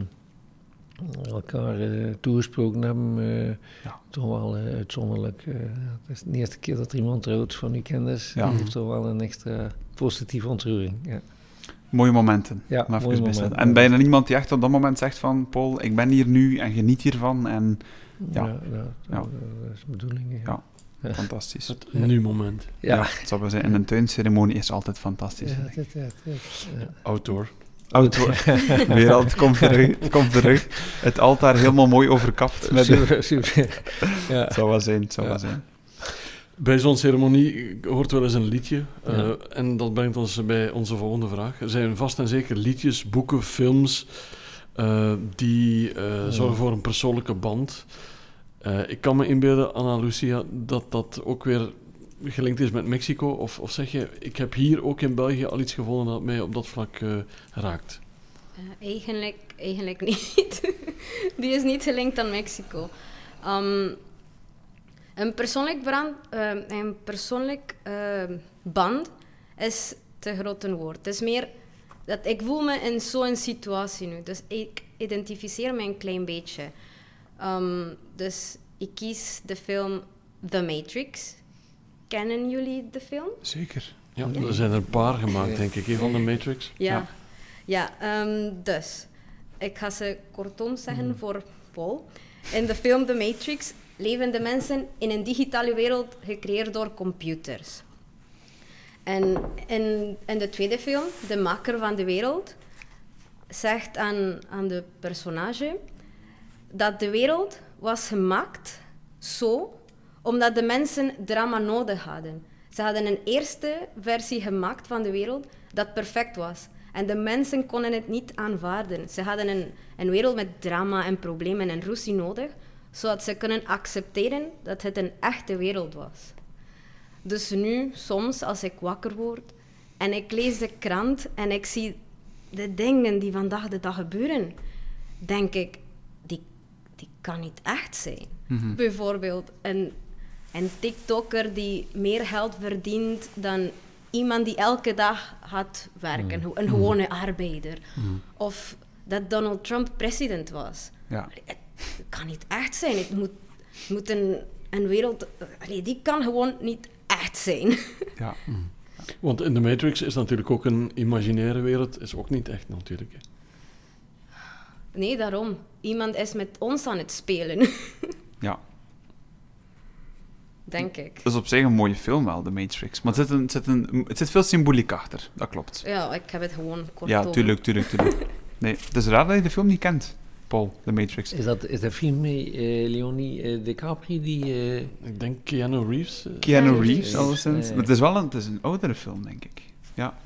elkaar eh, toegesproken hebben. eh, Ja. Toch wel eh, uitzonderlijk. het is de eerste keer dat er iemand trouwt van uw kinders. Ja. Dat heeft toch wel een extra positieve ontroering. Ja, Mooie momenten. ja om even mooi bij te moment. staan. En bijna niemand die echt op dat moment zegt van... Paul, ik ben hier nu en geniet hiervan. En Ja, Ja. ja, Ja. dat is de bedoeling. Ja. Ja. fantastisch. Het Ja. nu-moment. Ja. het zal wel zijn. En een tuinceremonie is altijd fantastisch. Ja, dit, dit, dit. Ja. Outdoor. Oud Weer al, het komt terug. Het komt terug. Het altaar helemaal mooi overkapt. Met. Super, super. Ja. Het zou wel zijn, het zou Ja. wel zijn. Bij zo'n ceremonie hoort wel eens een liedje. eh, Ja. En dat brengt ons bij onze volgende vraag. Er zijn vast en zeker liedjes, boeken, films eh, die eh, Ja. zorgen voor een persoonlijke band. Eh, ik kan me inbeelden, Anna Lucia, dat dat ook weer gelinkt is met Mexico. Of, of zeg je, ik heb hier ook in België al iets gevonden dat mij op dat vlak eh, raakt. Eh, eigenlijk, eigenlijk niet. Die is niet gelinkt aan Mexico. Ehm, een persoonlijk, brand, een persoonlijk band is te groot een woord. Het is meer dat ik voel me in zo'n situatie nu. Dus ik identificeer me een klein beetje. Ehm, dus ik kies de film The Matrix. Kennen jullie de film? Zeker. Ja, er zijn er een paar gemaakt, denk ik, van de Matrix. Ja, ja ehm, dus ik ga ze kortom zeggen voor Paul. In de film The Matrix leven de mensen in een digitale wereld gecreëerd door computers. En in, in de tweede film, de maker van de wereld, zegt aan, aan de personage dat de wereld was gemaakt zo omdat de mensen drama nodig hadden. Ze hadden een eerste versie gemaakt van de wereld dat perfect was. En de mensen konden het niet aanvaarden. Ze hadden een, een wereld met drama en problemen en ruzie nodig, zodat ze kunnen accepteren dat het een echte wereld was. Dus nu, soms, als ik wakker word en ik lees de krant en ik zie de dingen die vandaag de dag gebeuren, denk ik, die kan niet echt zijn. Mhm. Bijvoorbeeld een, een TikToker die meer geld verdient dan iemand die elke dag gaat werken, Mhm. een gewone arbeider. Of dat Donald Trump president was. Ja. Het kan niet echt zijn. Het moet, het moet een, een wereld... Allee, die kan gewoon niet echt zijn. Ja. Want in de Matrix is natuurlijk ook een imaginaire wereld, is ook niet echt natuurlijk. hè. Nee, daarom. Iemand is met ons aan het spelen, ja. denk ik. Dat is op zich een mooie film wel, The Matrix. Maar het zit, een, het zit, een, het zit veel symboliek achter, dat klopt. Ja, ik heb het gewoon kort Ja, tuurlijk, tuurlijk, tuurlijk. Nee, het is raar dat je de film niet kent, Paul, The Matrix. Is dat, is dat film met eh, Leonie eh, DiCaprio die... eh, Ik denk Keanu Reeves. Keanu Ja, Reeves, alleszins. Maar het is wel een, het is een oudere film, denk ik. Ja.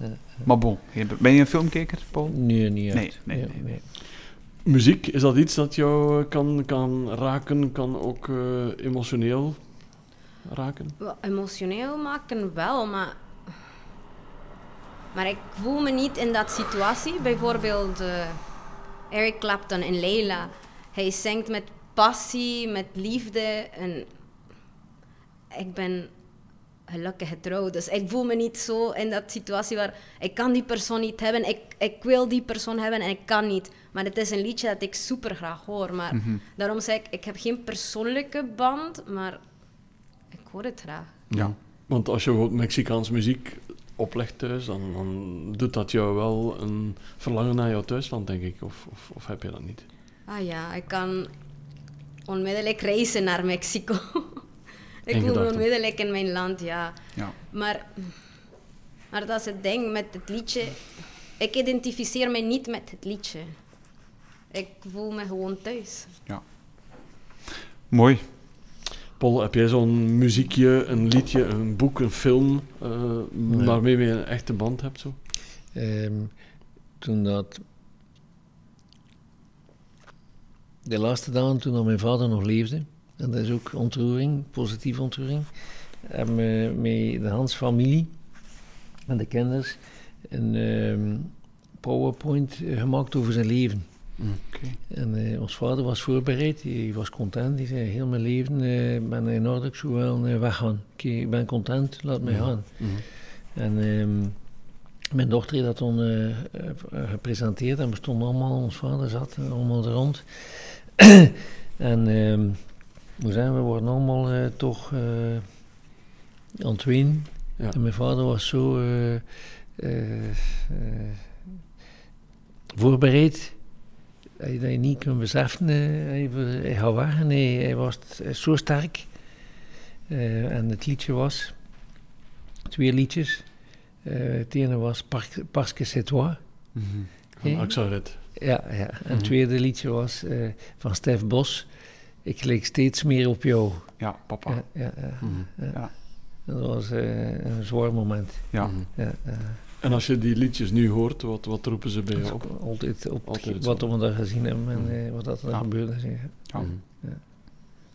Maar bon, ben je een filmkeker, Paul? nee, niet Nee, echt. nee, Ja, nee. Muziek, is dat iets dat jou kan, kan raken, kan ook eh, emotioneel raken? Emotioneel maken wel, maar... Maar ik voel me niet in dat situatie. Bijvoorbeeld eh, Eric Clapton in Leila. Hij zingt met passie, met liefde. En ik ben gelukkig getrouwd. Dus ik voel me niet zo in dat situatie waar ik kan die persoon niet hebben. Ik, ik wil die persoon hebben en ik kan niet. Maar het is een liedje dat ik super graag hoor. Maar Mhm. daarom zeg ik, ik heb geen persoonlijke band, maar ik hoor het graag. Ja. Want als je bijvoorbeeld Mexicaans muziek oplegt thuis, dan, dan doet dat jou wel een verlangen naar jouw thuisland, denk ik. Of, of, of heb je dat niet? Ah ja, ik kan onmiddellijk reizen naar Mexico. ik voel me onmiddellijk in mijn land, ja. Ja. Maar, maar dat is het ding met het liedje. Ik identificeer me niet met het liedje. Ik voel me gewoon thuis. Mooi. Paul, heb jij zo'n muziekje, een liedje, een boek, een film, eh, Nee. waarmee je een echte band hebt? Zo? Ehm, toen dat... De laatste dagen toen dat mijn vader nog leefde, en dat is ook ontroering, positieve ontroering, we met de Hans familie en de kinders een ehm, PowerPoint eh, gemaakt over zijn leven. En eh, ons vader was voorbereid, hij was content. Hij zei, heel mijn leven eh, ben in orde, ik zou wel eh, weggaan. Ik ben content, laat mij gaan. Mhm. En ehm, Mijn dochter heeft dat eh, gepresenteerd en we stonden allemaal, ons vader zat allemaal er rond. en ehm hoe zijn we, worden allemaal eh, toch eh aan het wenen. Ja. En mijn vader was zo eh, voorbereid dat je, dat je niet kunt beseffen. hij, hij weg en hij, was zo sterk. En het liedje was, twee liedjes. Het ene was Par- Parce que c'est toi. Mhm. Van Ja. Ja, ja. En Mhm. het tweede liedje was van Stef Bos. Ik leek steeds meer op jou. Ja, papa. Ja, ja, ja. Mhm. Ja. Dat was eh, een zwaar moment. Ja. Mhm. Ja. En als je die liedjes nu hoort, wat, wat roepen ze bij jou op? ook altijd op Altijd wat we daar gezien hebben en Mhm. eh, wat dat er Ja. gebeurde. is, ja.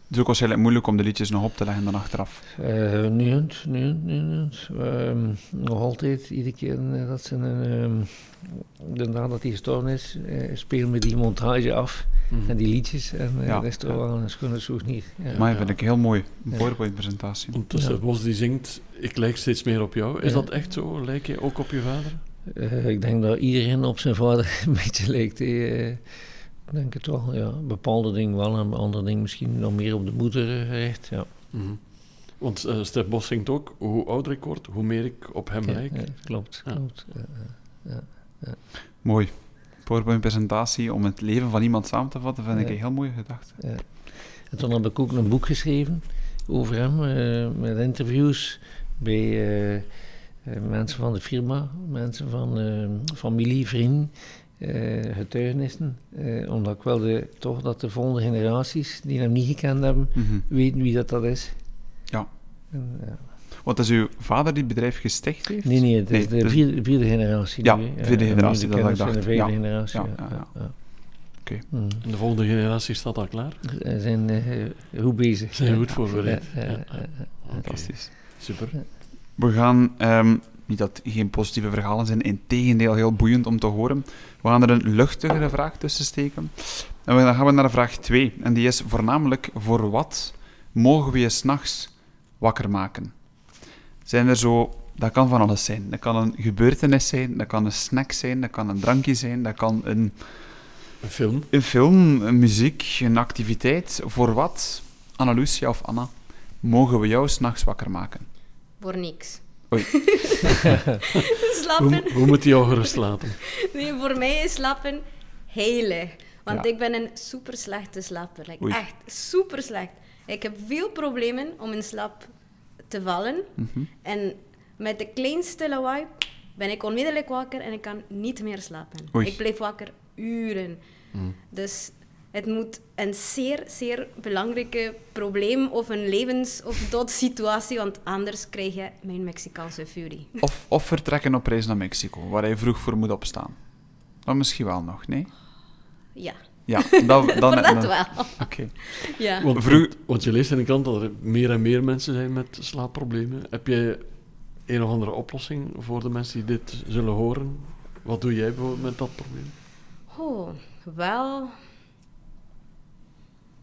Het is ook waarschijnlijk moeilijk om de liedjes nog op te leggen dan achteraf. Eh, nu nu eens. Ehm, nog altijd, iedere keer eh, dat ze een, ehm, de dag dat hij gestorven is, eh, spelen we die montage af Mhm. en die liedjes. En Ja, dat is toch ja. wel een schone souvenir. Ja. maar vind ik heel mooi. Een Ja. PowerPoint-presentatie. Ondertussen, Ja. Bos die zingt, ik lijk steeds meer op jou. Is Ja. dat echt zo? Lijk je ook op je vader? Eh, ik denk dat iedereen op zijn vader een beetje lijkt. eh. Ik denk het wel, ja. Bepaalde dingen wel en andere dingen misschien nog meer op de moeder gericht. Ja. Mhm. Want eh Stef Bos zingt ook, hoe ouder ik word, hoe meer ik op hem Ja, lijk. ja, klopt, Ja. klopt. Ja, Mooi. PowerPoint-presentatie om het leven van iemand samen te vatten, vind ik een heel mooie gedachte. ja. En toen heb ik ook een boek geschreven over hem, eh, met interviews bij eh, mensen van de firma, mensen van eh, familie, vrienden, eh, getuigenissen. eh, omdat ik wilde toch dat de volgende generaties, die hem niet gekend hebben, Mhm. weten wie dat, dat is. Ja. En, ja. Want is uw vader die het bedrijf gesticht heeft? Nee, nee, het is Nee, de dus- vierde, vierde generatie. Ja, nu, hè. vierde en generatie, dat ik dacht. de vijfde Ja, generatie. ja, Ja, ja. Mm. De volgende generatie staat al klaar. Ze zijn eh, goed bezig. Zijn goed voorbereid. Ja, ja, Ja, ja, ja. ja. Oké, Fantastisch. Super. We gaan, ehm, niet dat geen positieve verhalen zijn, in tegendeel heel boeiend om te horen. We gaan er een luchtigere vraag tussen steken. En dan gaan we naar vraag 2. En die is voornamelijk, voor wat mogen we je s'nachts wakker maken? Zijn er zo... Dat kan van alles zijn. Dat kan een gebeurtenis zijn, dat kan een snack zijn, dat kan een drankje zijn, dat kan een, Een film. een film, een muziek, een activiteit. Voor wat, Anna Lucia of Anna, mogen we jou s'nachts wakker maken? Voor niks. Oei. Slapen? Hoe, hoe moet hij jou gerust laten? Nee, voor mij is slapen heilig. Want Ja. ik ben een super slechte slaper. Like, echt super slecht. Ik heb veel problemen om in slaap te vallen. Mhm. En met de kleinste lawaai ben ik onmiddellijk wakker en ik kan niet meer slapen. Oei. Ik blijf wakker uren. Mm. Dus het moet een zeer, zeer belangrijke probleem of een levens- of doodsituatie, want anders krijg je mijn Mexicaanse fury. Of, of vertrekken op reis naar Mexico, waar hij vroeg voor moet opstaan. Dan misschien wel nog, nee? Ja, Ja, dat, dan, dat wel. Oké. Ja. Want, Vroeg- want, want je leest in de krant dat er meer en meer mensen zijn met slaapproblemen. Heb jij een of andere oplossing voor de mensen die dit zullen horen? Wat doe jij bijvoorbeeld met dat probleem? Oh, wel.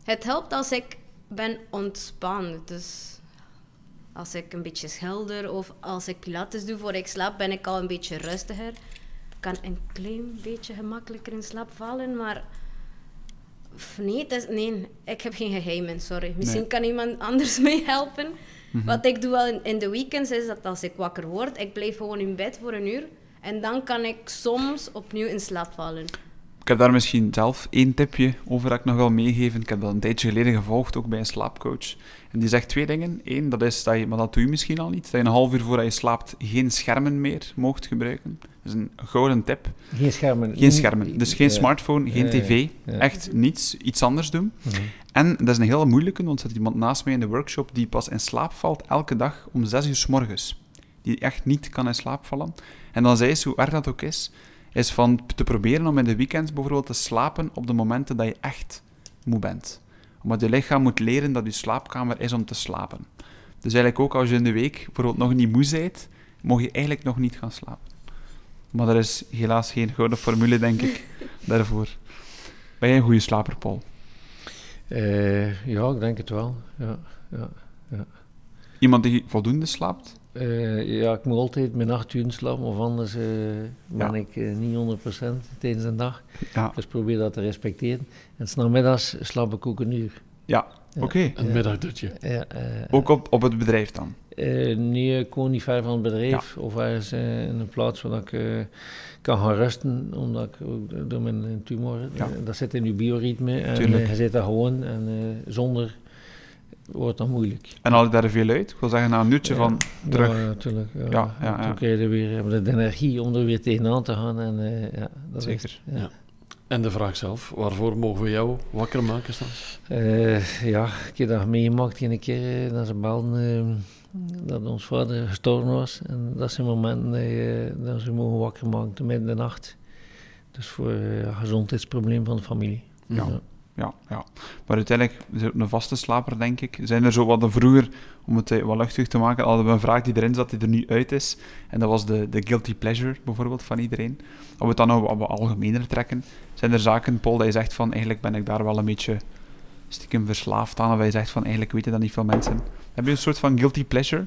Het helpt als ik ben ontspannen. Dus als ik een beetje schilder of als ik pilates doe voor ik slaap, ben ik al een beetje rustiger. Kan een klein beetje gemakkelijker in slaap vallen, maar... Nee, is, nee, ik heb geen geheimen, sorry. Misschien Nee. kan iemand anders mij helpen. Mhm. Wat ik doe wel in, in de weekends is dat als ik wakker word, ik blijf gewoon in bed voor een uur. En dan kan ik soms opnieuw in slaap vallen. Ik heb daar misschien zelf één tipje over dat ik nog wil meegeven. Ik heb dat een tijdje geleden gevolgd, ook bij een slaapcoach. En die zegt twee dingen. Eén, dat is dat je, maar dat doe je misschien al niet, dat je een half uur voordat je slaapt geen schermen meer mocht gebruiken. Dat is een gouden tip. Geen schermen. Geen schermen. Dus geen smartphone, geen tv. Echt niets. Iets anders doen. Mhm. En dat is een hele moeilijke, want er zit iemand naast mij in de workshop die pas in slaap valt elke dag om 6 uur s morgens. Die echt niet kan in slaap vallen. En dan zei ze, hoe erg dat ook is, is van te proberen om in de weekends bijvoorbeeld te slapen op de momenten dat je echt moe bent. Omdat je lichaam moet leren dat je slaapkamer is om te slapen. Dus eigenlijk ook als je in de week bijvoorbeeld nog niet moe bent, mag je eigenlijk nog niet gaan slapen. Maar er is helaas geen gouden formule, denk ik, daarvoor. Ben jij een goede slaper, Paul? Eh, ja, ik denk het wel. Ja, ja. Iemand die voldoende slaapt? Eh, ja, ik moet altijd mijn acht uur slapen, of anders eh, ben Ja. ik eh, niet 100% tijdens de dag. Ja, Dus probeer dat te respecteren. En 's namiddags slaap ik ook een uur. ja. Ja. oké. Een middagdutje. Ja, eh, Ook op, op het bedrijf dan? eh, nee, ik woon niet ver van het bedrijf of ergens in een plaats waar ik eh, kan gaan rusten, omdat ik ook door mijn tumor, Ja. dat zit in je bioritme en Tuurlijk. je zit daar gewoon en eh, zonder wordt dat moeilijk. En haal je daar veel uit? Ik wil zeggen, na een uurtje Ja. van terug. Ja, natuurlijk. Ja, Ja, ja, En ja. Toen krijg je weer hebben we de energie om er weer tegenaan te gaan. En, eh, ja, dat Zeker. Is, ja. Ja. En de vraag zelf, waarvoor mogen we jou wakker maken, Stans? Eh, ja, ik heb dat meegemaakt een keer eh, dat ze belden eh, dat ons vader gestorven was. En dat zijn momenten dat, je, dat ze mogen wakker maken, midden in de nacht. Dus voor eh, een gezondheidsprobleem van de familie. Ja. Ja, ja. Maar uiteindelijk een vaste slaper, denk ik. Zijn er zo wat vroeger, om het eh, wat luchtig te maken, hadden we een vraag die erin zat, die er nu uit is. En dat was de, de guilty pleasure, bijvoorbeeld, van iedereen. Als we het dan nou wat algemener trekken, zijn er zaken, Paul, dat je zegt van, eigenlijk ben ik daar wel een beetje stiekem verslaafd aan, of je zegt van, eigenlijk weten dat niet veel mensen. Heb je een soort van guilty pleasure?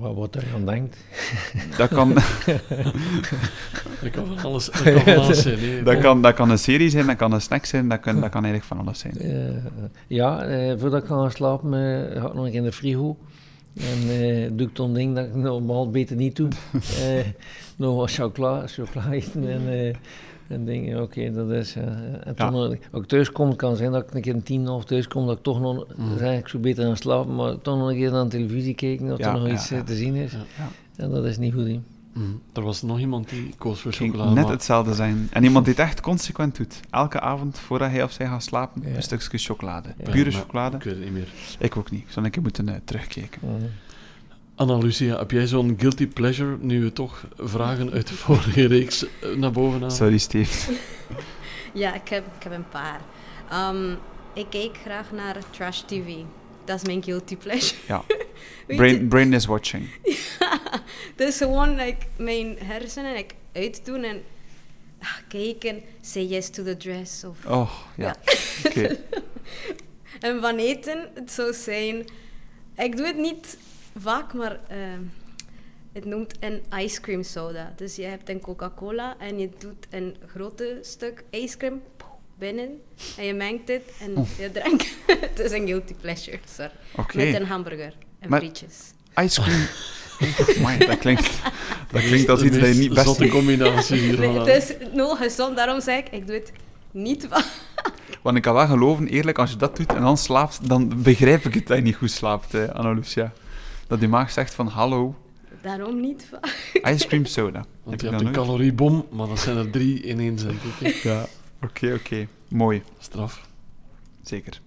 Maar wat je aan denkt. Dat kan, Dat kan van alles, dat kan van alles zijn. dat kan, dat kan een serie zijn, dat kan een snack zijn, dat kan, dat kan eigenlijk van alles zijn. Eh, ja, eh, voordat ik ga gaan slapen, eh, ga ik nog in de frigo. En eh, doe ik dan ding dat ik normaal beter niet doe. Eh, nog wat chocola, chocola eten en, eh, en dingen. Oké, dat is... eh, en toen, nog- als ik thuis kom, het kan zijn dat ik een keer een tien of thuis kom, dat ik toch nog... Mm. zeg ik zo beter gaan slapen, maar toch nog een keer naar de televisie kijken, of Ja, er nog ja, iets ja. eh, te zien is. Ja. Ja. En dat is niet goed, hè. Mm. Er was nog iemand die koos voor chocolade. net maar- hetzelfde zijn. En iemand die het echt consequent doet. Elke avond, voordat hij of zij gaat slapen, Ja. een stukje chocolade. Ja, Pure chocolade. Ik weet het niet meer. Ik ook niet. Ik zou een keer moeten eh, terugkijken. Mhm. Anna Lucia, heb jij zo'n guilty pleasure, nu we toch vragen uit de vorige reeks eh, naar boven halen? Sorry, Steve. Ja, ik heb, ik heb een paar. Ehm, ik kijk graag naar trash TV. Dat is mijn guilty pleasure. Ja. Brain, brain is watching. dus gewoon like, mijn hersenen like, uitdoen en ah, kijken. Say yes to the dress. Of, Oh, ja. Ja. Oké. En van eten, het zou zijn... Ik doe het niet vaak, maar ehm, het noemt een ice cream soda. Dus je hebt een Coca-Cola en je doet een grote stuk ijscream binnen en je mengt het en Oh. je drinkt. het is een guilty pleasure, sorry. Met een hamburger en Maar- frietjes. Ice cream. Amai, dat klinkt, dat klinkt als iets dat je niet best... zotte combinatie hier Nee, van het is nul gezond, daarom zeg ik, ik doe het niet vaak. Want ik kan wel geloven, eerlijk, als je dat doet en dan slaapt, dan begrijp ik het dat je niet goed slaapt, eh, Anna Lucia. Dat die maag zegt van, hallo, Daarom niet vaak. ice cream soda. Want Heb je hebt een caloriebom, maar dat zijn er drie in één, zeg ik. hè. Ja. Oké, oké. Mooi. Straf. Zeker.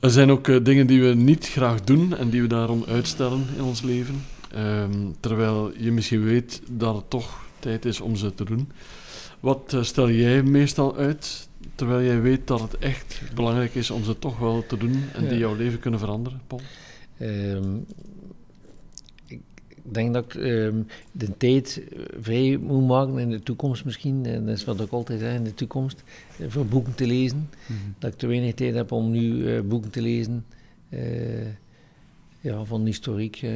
Er zijn ook eh, dingen die we niet graag doen en die we daarom uitstellen in ons leven. Ehm, terwijl je misschien weet dat het toch tijd is om ze te doen. Wat eh, stel jij meestal uit, terwijl jij weet dat het echt belangrijk is om ze toch wel te doen en die jouw leven kunnen veranderen, Paul? Ehm, ik ik denk dat ik ehm, de tijd eh, vrij moet maken in de toekomst misschien. En dat is wat ik altijd zeg in de toekomst. eh, voor boeken te lezen. Mhm. Dat ik te weinig tijd heb om nu eh, boeken te lezen. eh, ja, van historiek. eh,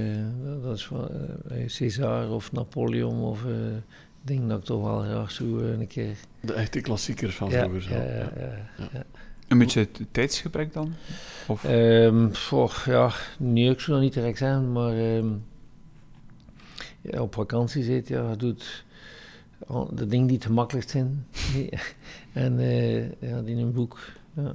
dat is van eh, César of Napoleon of eh dingen dat ik toch wel graag zo eh, een keer... De echte klassiekers van Ja, vroeger. zo. ja, Ja. ja, ja. Een beetje tijdsgebrek dan? Of? Ehm, ja, nee, ik zou dat niet direct zeggen, maar ehm, ja, op vakantie zit, ja, je doet de dingen die het gemakkelijkst zijn. En eh, ja, die in een boek, ja.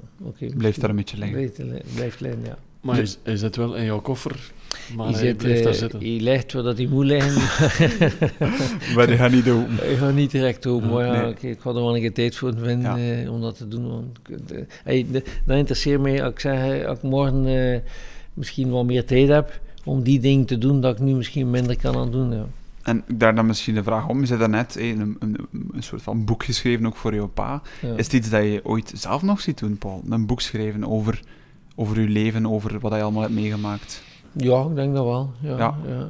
Blijft daar een beetje liggen. Blijft, blijft liggen, ja. Maar hij, hij zit wel in jouw koffer, maar hij hij zit, blijft daar eh, zitten. hij ligt waar dat hij moet liggen. Maar die gaat niet doen. Ik ga niet direct open, maar ja, Nee. oké, ik ga er wel een keer tijd voor vinden Ja. eh, om dat te doen. Want, de- hey, de- dat interesseert mij, als ik zeg, als ik morgen eh, misschien wat meer tijd heb om die dingen te doen, dat ik nu misschien minder kan aan doen. Ja. En daar dan misschien de vraag om, je zei daarnet eh, een, een, een soort van boek geschreven ook voor jouw pa. Ja. Is het iets dat je ooit zelf nog ziet doen, Paul? Een boek schrijven over, over je leven, over wat je allemaal hebt meegemaakt. Ja, ik denk dat wel. Ja, Ja. ja.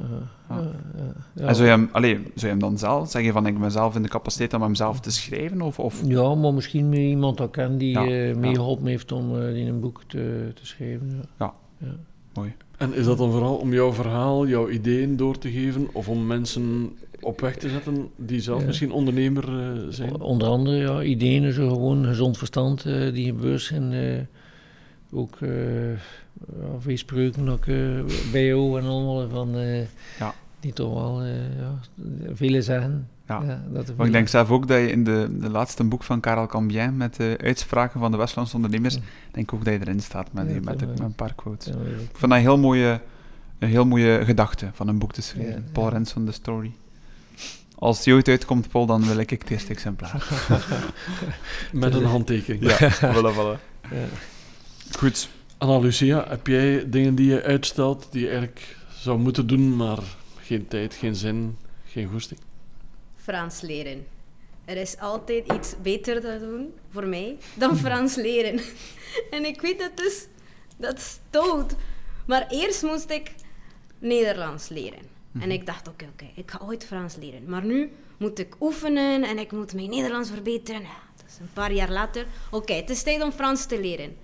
ja. En zou je, hem, allee, zou je hem dan zelf, zeg je van ik ben zelf in de capaciteit om hem zelf te schrijven? Of, of? Ja, maar misschien met iemand dat ik ken die Ja, eh ja. meegeholpen heeft om eh, die een boek te, te schrijven. Ja. mooi. En is dat dan vooral om jouw verhaal, jouw ideeën door te geven of om mensen op weg te zetten die zelf Ja. misschien ondernemer eh, zijn? Onder andere, ja, ideeën, zo gewoon gezond verstand eh, die gebeurd zijn. Eh, ook eh veel spreuken ook, eh, bij jou en allemaal van... eh, Ja. Die toch wel eh, ja, vele zeggen. Ja. dat Maar ik denk zelf ook dat je in de, de laatste boek van Karel Cambien met de uitspraken van de Westlandse ondernemers, denk ik ook dat je erin staat met, Ja, met, een paar quotes. Ja, Ik vond dat een heel mooie, een heel mooie gedachte van een boek te schrijven. Ja, Paul ja. Renson, The Story. Als die ooit uitkomt, Paul, dan wil ik het eerste exemplaar. Met een handtekening. ja, voilà, voilà. Goed. Anna Lucia, heb jij dingen die je uitstelt die je eigenlijk zou moeten doen, maar geen tijd, geen zin, geen goesting? Frans leren. Er is altijd iets beter te doen voor mij dan Frans leren. en ik weet dat is, dat is dood. Maar eerst moest ik Nederlands leren. En ik dacht, oké, oké, ik ga ooit Frans leren. Maar nu moet ik oefenen en ik moet mijn Nederlands verbeteren. Ja, dat is een paar jaar later. Oké, het is tijd om Frans te leren.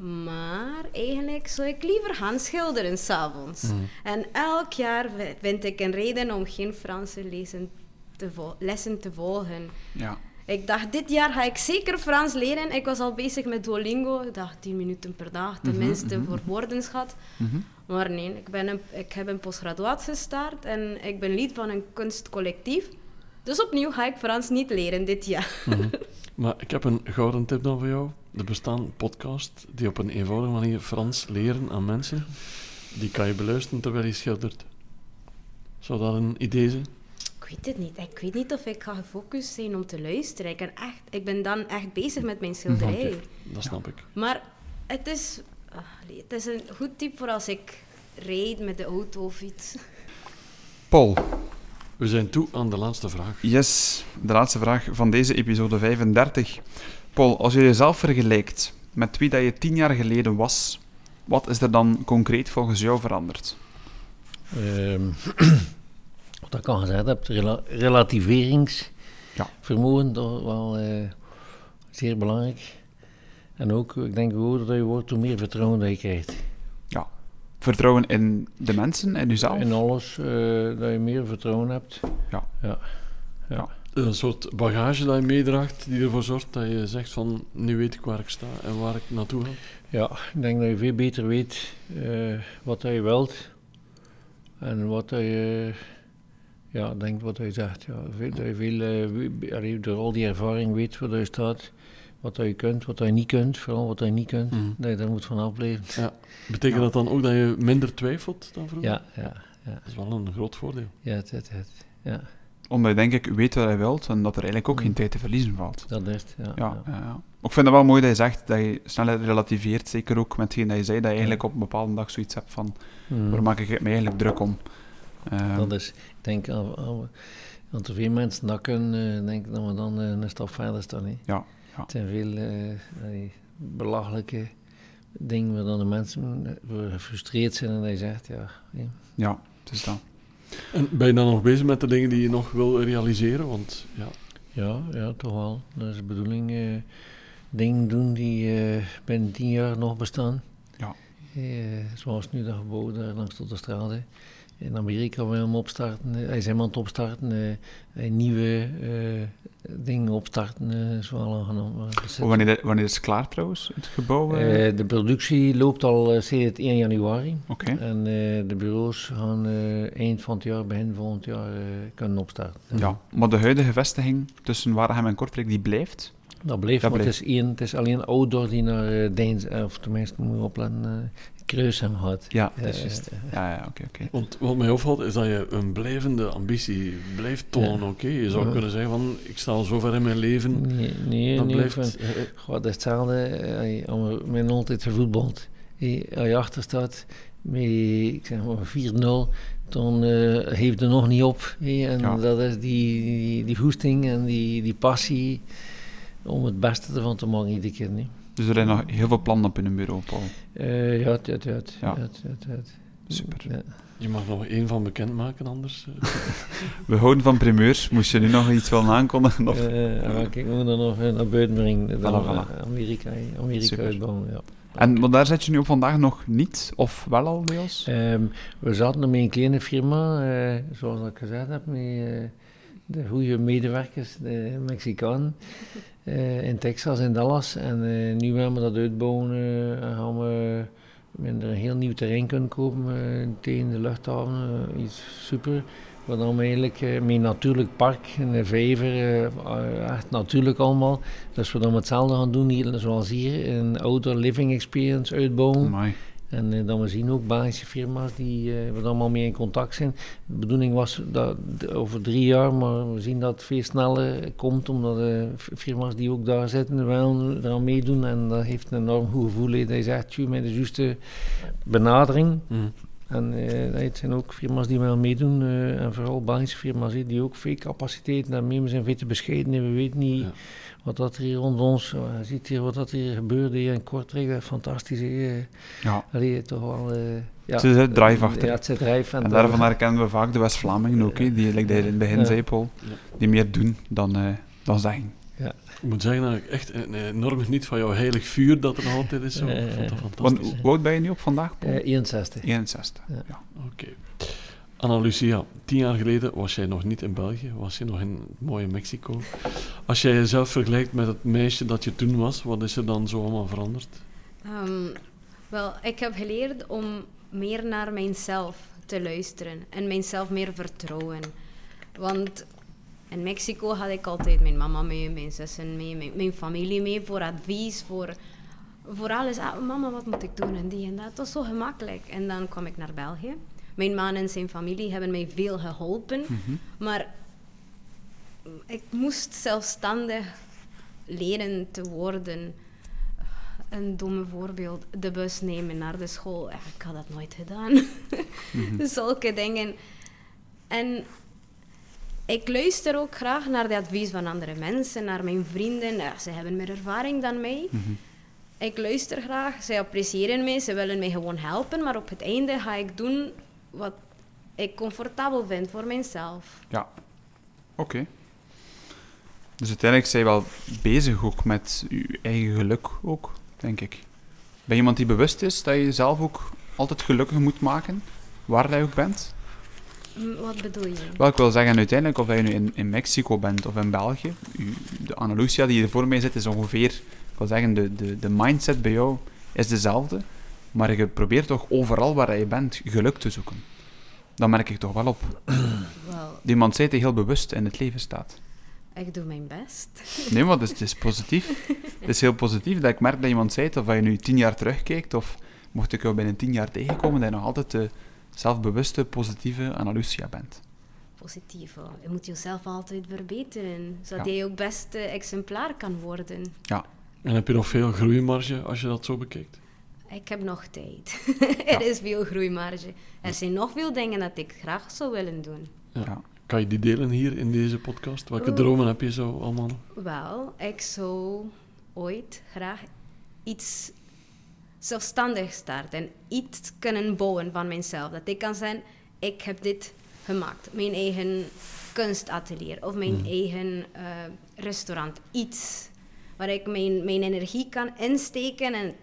Maar eigenlijk zou ik liever gaan schilderen s'avonds. En elk jaar vind ik een reden om geen Franse lezen te vol- lessen te volgen. Ja. Ik dacht, dit jaar ga ik zeker Frans leren. Ik was al bezig met Duolingo. Ik dacht, 10 minuten per dag, tenminste, voor woordenschat. Mhm. Maar nee, ik, ben een, ik heb een postgraduaat gestart en ik ben lid van een kunstcollectief. Dus opnieuw ga ik Frans niet leren dit jaar. Maar ik heb een gouden tip dan voor jou. Er bestaan podcasts die op een eenvoudige manier Frans leren aan mensen. Die kan je beluisteren terwijl je schildert. Zou dat een idee zijn? Ik weet het niet. Ik weet niet of ik ga gefocust zijn om te luisteren. Ik ben, echt, ik ben dan echt bezig met mijn schilderij. Dat snap ik. Maar het is, ah, het is een goed tip voor als ik rijd met de auto of iets. Paul, We zijn toe aan de laatste vraag. yes, de laatste vraag van deze episode 35. Paul, als je jezelf vergelijkt met wie dat je tien jaar geleden was, wat is er dan concreet volgens jou veranderd? Ehm, wat ik al gezegd heb, rela relativeringsvermogen, dat is wel eh, zeer belangrijk. En ook, ik denk hoe ouder dat je wordt, hoe meer vertrouwen dat je krijgt. Ja. Vertrouwen in de mensen en jezelf? In alles, eh, dat je meer vertrouwen hebt. Ja. Ja. ja. Een soort bagage dat je meedraagt die ervoor zorgt dat je zegt van nu weet ik waar ik sta en waar ik naartoe ga. Ja, ik denk dat je veel beter weet eh, wat je wilt en wat je ja, denkt wat je zegt. Ja, veel, dat je veel, eh, allee, door al die ervaring weet waar je staat, wat je kunt, wat je niet kunt, vooral wat je niet kunt, Mhm. dat je daar moet van afblijven. Ja. Betekent dat dan ook dat je minder twijfelt dan vroeger? Ja, ja, ja, Dat is wel een groot voordeel. ja, het, het, het, ja Omdat je denk ik weet wat je wilt en dat er eigenlijk ook Mm. geen tijd te verliezen valt. dat is het. Ja, Ja, ja. Ik vind het wel mooi dat je zegt dat je sneller relativeert, zeker ook met hetgeen dat je zei, dat je eigenlijk op een bepaalde dag zoiets hebt van, Mhm. waar maak ik me eigenlijk druk om? Ehm, Dat is, ik denk, aan te veel mensen dat kunnen, eh, denk ik dat we dan eh, een stap verder staan. Hè. Ja, ja. Het zijn veel eh, belachelijke dingen waar dan de mensen eh, gefrustreerd zijn en dat je zegt, ja, ja, het is dat. En ben je dan nog bezig met de dingen die je nog wil realiseren? Want ja, ja, ja, toch wel. Dat is de bedoeling. eh, dingen doen die eh, binnen tien jaar nog bestaan. Ja. Eh, zoals nu dat gebouw daar langs tot de straat. In Amerika wil hem opstarten, eh, hij is hem aan het opstarten, eh, nieuwe eh, dingen opstarten, is wel zit- Oh, wanneer, wanneer is het klaar trouwens, het gebouw? de productie loopt al sinds 1 januari. Oké. En de bureaus gaan eind van het jaar, begin volgend jaar kunnen opstarten. Ja, maar de huidige vestiging tussen Waregem en Kortrijk, die blijft? Dat blijft, Dat maar. Het, is één, het is alleen outdoor die naar Deins, eh, of tenminste moet je opletten, Kruisem gaat. Ja, Eh, dat is juist. Ja, ja, oké, oké. want wat mij opvalt is dat je een blijvende ambitie blijft tonen. Ja. Oké, je zou Ja. kunnen zeggen van ik sta al zo ver in mijn leven. Nee, nee, dat nee, blijft... van- eh, eh, Goh, dat is hetzelfde. Men heeft altijd gevoetbald. Als je achter staat met ik zeg maar 4-0, dan eh heeft er nog niet op. eh, En Ja. dat is die, die, die goesting en die, die passie om het beste ervan te maken iedere keer. Nee. Dus er zijn nog heel veel plannen op in een bureau, Paul. Eh, ja, Ja. het, het. Super. Ja. je mag nog één van bekendmaken anders. eh. We houden van primeurs. Moest je nu nog iets willen aankondigen? Of? Maar kijk, we moeten nog naar buiten brengen. Dan Voilà, Amerika, Amerika Super. uitbouwen. Ja. En maar daar zit je nu op vandaag nog niet, of wel al deels? Ehm, we zaten met een kleine firma, eh, zoals ik gezegd heb, met eh, de goede medewerkers, de Mexicanen, eh, in Texas, in Dallas. En eh, nu willen we dat uitbouwen eh, en gaan we een heel nieuw terrein kunnen kopen tegen de luchthaven. iets super. Waar dan eigenlijk met een natuurlijk park, een vijver, echt natuurlijk allemaal. Dus we dan hetzelfde gaan doen hier, zoals hier, een outdoor living experience uitbouwen. En eh, dan we zien ook Belgische firma's die eh we allemaal mee in contact zijn. De bedoeling was dat over drie jaar, maar we zien dat het veel sneller komt, omdat de firma's die ook daar zitten wel eraan meedoen. En dat heeft een enorm goed gevoel. Dat is echt met de juiste benadering. Mhm. En eh, het zijn ook firma's die wel meedoen, eh, en vooral Belgische firma's die ook veel capaciteit hebben. We zijn veel te bescheiden en we weten niet Ja. Wat dat er hier rond ons, je ziet hier wat dat hier gebeurt hier in Kortrijk, dat is fantastisch. hè. Eh, Ja. Allee, toch wel... eh, ja. Het zit drive achter. Ja, het drive. En daarvan herkennen we vaak de West-Vlamingen ook, die, like je in het begin Ja. zei, Paul, Ja. die meer doen dan, eh, dan zeggen. Ik moet zeggen dat ik echt een, enorm geniet van jouw heilig vuur dat er nog altijd is. Zo. Ik vond dat Want fantastisch. hoe oud ben je nu op vandaag, Paul? Eh, 61. 61. Ja. Ja. Oké. Lucia, tien jaar geleden was jij nog niet in België, was je nog in het mooie Mexico. Als jij jezelf vergelijkt met het meisje dat je toen was, wat is er dan zo allemaal veranderd? Ehm, wel, ik heb geleerd om meer naar mijzelf te luisteren en mijzelf meer vertrouwen. Want in Mexico had ik altijd mijn mama mee, mijn zussen mee, mijn, mijn familie mee voor advies, voor, voor alles. Ah, mama, wat moet ik doen en die en dat. Het was zo gemakkelijk. En dan kwam ik naar België. Mijn man en zijn familie hebben mij veel geholpen, maar ik moest zelfstandig leren te worden. Een domme voorbeeld, de bus nemen naar de school. Ik had dat nooit gedaan. Zulke dingen. En ik luister ook graag naar de advies van andere mensen, naar mijn vrienden. Ja, ze hebben meer ervaring dan mij. Ik luister graag, ze appreciëren mij, ze willen mij gewoon helpen. Maar op het einde ga ik doen wat ik comfortabel vind voor mezelf. Ja. Oké. Dus uiteindelijk zijn je wel bezig ook met je eigen geluk ook, denk ik. Ben je iemand die bewust is dat je jezelf ook altijd gelukkig moet maken, waar je ook bent? Hm, Wat bedoel je? Wel, ik wil zeggen, uiteindelijk, of je nu in, in Mexico bent of in België, u- de Anna Lucia die hier voor mij zit, is ongeveer, ik wil zeggen, de, de, de mindset bij jou is dezelfde, maar je probeert toch overal waar je bent geluk te zoeken. Dat merk ik toch wel op. Wel, Die man zei die heel bewust in het leven staat. ik doe mijn best. Nee, maar het is, het is positief. Het is heel positief dat ik merk dat iemand zei, of je nu tien jaar terugkijkt, of mocht ik jou binnen tien jaar tegenkomen, dat je nog altijd de zelfbewuste, positieve Anna Lucia bent. Positief. hoor. Je moet jezelf altijd verbeteren, zodat Ja. je ook beste exemplaar kan worden. Ja, En heb je nog veel groeimarge als je dat zo bekijkt? Ik heb nog tijd. er is veel groeimarge. Er zijn nog veel dingen dat ik graag zou willen doen. Ja. Kan je die delen hier in deze podcast? Welke Oeh. dromen heb je zo allemaal? Wel, ik zou ooit graag iets zelfstandig starten. Iets kunnen bouwen van mezelf. Dat ik kan zijn, ik heb dit gemaakt. Mijn eigen kunstatelier of mijn eigen eh, restaurant. Iets waar ik mijn, mijn energie kan insteken en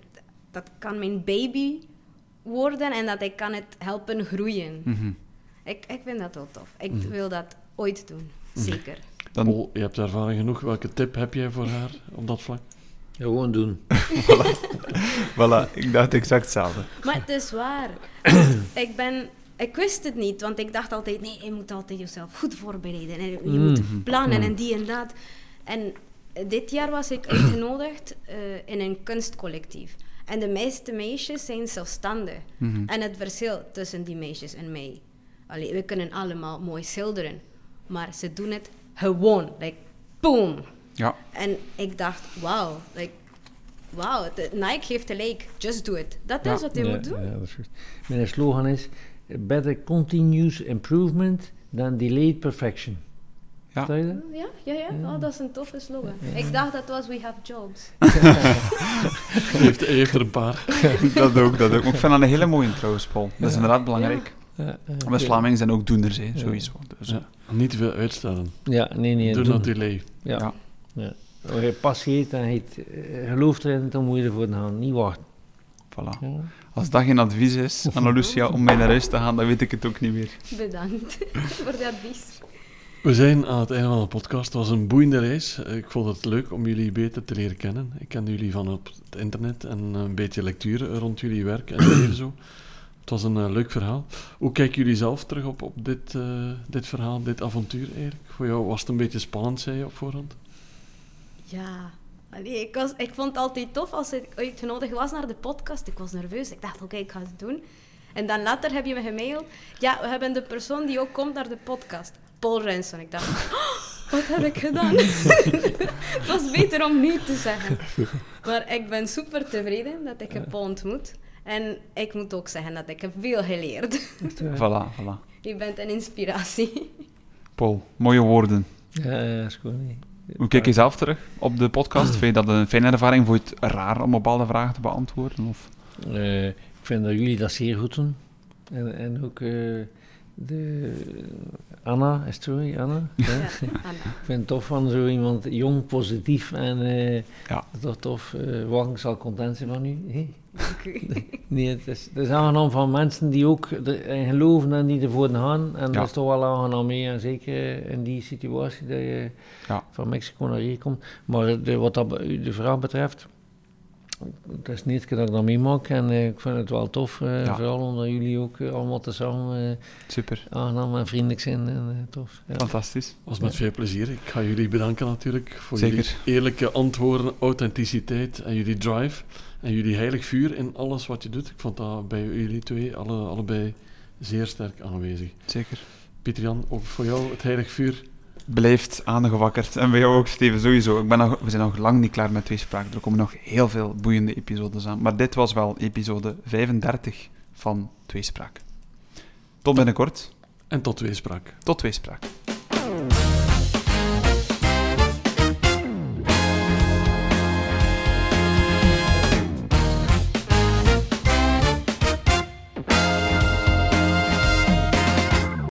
dat kan mijn baby worden en dat ik kan het helpen groeien. Mhm. Ik, ik vind dat wel tof. Ik wil dat ooit doen. Zeker. Dan, Paul, je hebt ervaring genoeg. Welke tip heb jij voor haar op dat vlak? Ja, gewoon doen. voilà, ik dacht exact hetzelfde. Maar het is waar. ik ben... Ik wist het niet, want ik dacht altijd, nee, je moet altijd jezelf goed voorbereiden. En je moet plannen en die en dat. En dit jaar was ik uitgenodigd eh, in een kunstcollectief. En de meeste meisjes zijn zelfstandig. En het verschil tussen die meisjes en mij. Allee, we kunnen allemaal mooi schilderen. Maar ze doen het gewoon. Like, boom. Ja, En ik dacht, wauw. Like, wauw, de- Nike geeft gelijk. Just do it. Dat is wat je ja, moet doen. ja, dat is. Mijn slogan is: Better continuous improvement than delayed perfection. Ja. Je? Ja, ja, ja. Oh, dat is een toffe slogan. Ik dacht dat was We Have Jobs. Hij heeft, er een paar. dat ook, dat ook. Maar ik vind dat een hele mooie trouwens, Paul. Dat is inderdaad belangrijk. Ja, ja. Vlamingen zijn ook doeners, hè, sowieso. Dus, Ja. Niet te veel uitstellen. Ja, nee, nee. Doe doen. not delay. Ja. Ja. Ja. Als je passie heeft en je het, eh, gelooft erin, dan moet je ervoor gaan. Niet wachten. Voilà. Ja. Als dat geen advies is aan Lucia om mee naar huis te gaan, dan weet ik het ook niet meer. Bedankt voor de advies. We zijn aan het einde van de podcast. Het was een boeiende reis. Ik vond het leuk om jullie beter te leren kennen. Ik kende jullie van op het internet en een beetje lectuur rond jullie werk en zo. Het was een eh, leuk verhaal. Hoe kijken jullie zelf terug op, op dit, eh, dit verhaal, dit avontuur eigenlijk? Voor jou was het een beetje spannend, zei je op voorhand? Ja, Allee, ik, was, ik vond het altijd tof als ik uitgenodigd was naar de podcast. Ik was nerveus. Ik dacht, oké, ik ga het doen. En dan later heb je me gemaild. Ja, we hebben de persoon die ook komt naar de podcast. Paul Renson. Ik dacht, "Oh, wat heb ik gedaan? het was beter om niet te zeggen. Maar ik ben super tevreden dat ik heb Paul ontmoet. En ik moet ook zeggen dat ik heb veel geleerd. Voilà, voilà. Je bent een inspiratie. Paul, mooie woorden. Ja, ja, is goed. nee. Hoe kijk je zelf terug op de podcast? Vind je dat een fijne ervaring? Vond je het raar om bepaalde vragen te beantwoorden? Of? Eh, ik vind dat jullie dat zeer goed doen. En, en ook eh, de Anna, is het zo, Anna? Ja. Anna. Ik vind het tof van zo iemand jong, positief en eh Ja. toch tof. eh Wang zal content zijn van u. hè? Oké. Nee, het is, het is aangenaam van mensen die ook erin geloven en die ervoor gaan. En Ja. dat is toch wel aangenaam mee. En zeker in die situatie dat je Ja. van Mexico naar hier komt. Maar de, wat dat de vraag betreft, het is keer dat ik dat meemaak. En eh, ik vind het wel tof. eh, Ja. Vooral omdat jullie ook eh, allemaal tezamen eh, Super, aangenaam en vriendelijk zijn. En, eh, tof. Ja. fantastisch. was met veel plezier. Ik ga jullie bedanken natuurlijk voor Zeker. jullie eerlijke antwoorden, authenticiteit en jullie drive. En jullie heilig vuur in alles wat je doet. Ik vond dat bij jullie twee alle, allebei zeer sterk aanwezig. Zeker. Pieter-Jan, ook voor jou het heilig vuur. Blijft aangewakkerd. En bij jou ook, Steven, sowieso. Ik ben nog, we zijn nog lang niet klaar met twee spraken. Er komen nog heel veel boeiende episodes aan. Maar dit was wel episode 35 van Tweespraak. Tot binnenkort. En tot weespraak. Tot Tweespraak.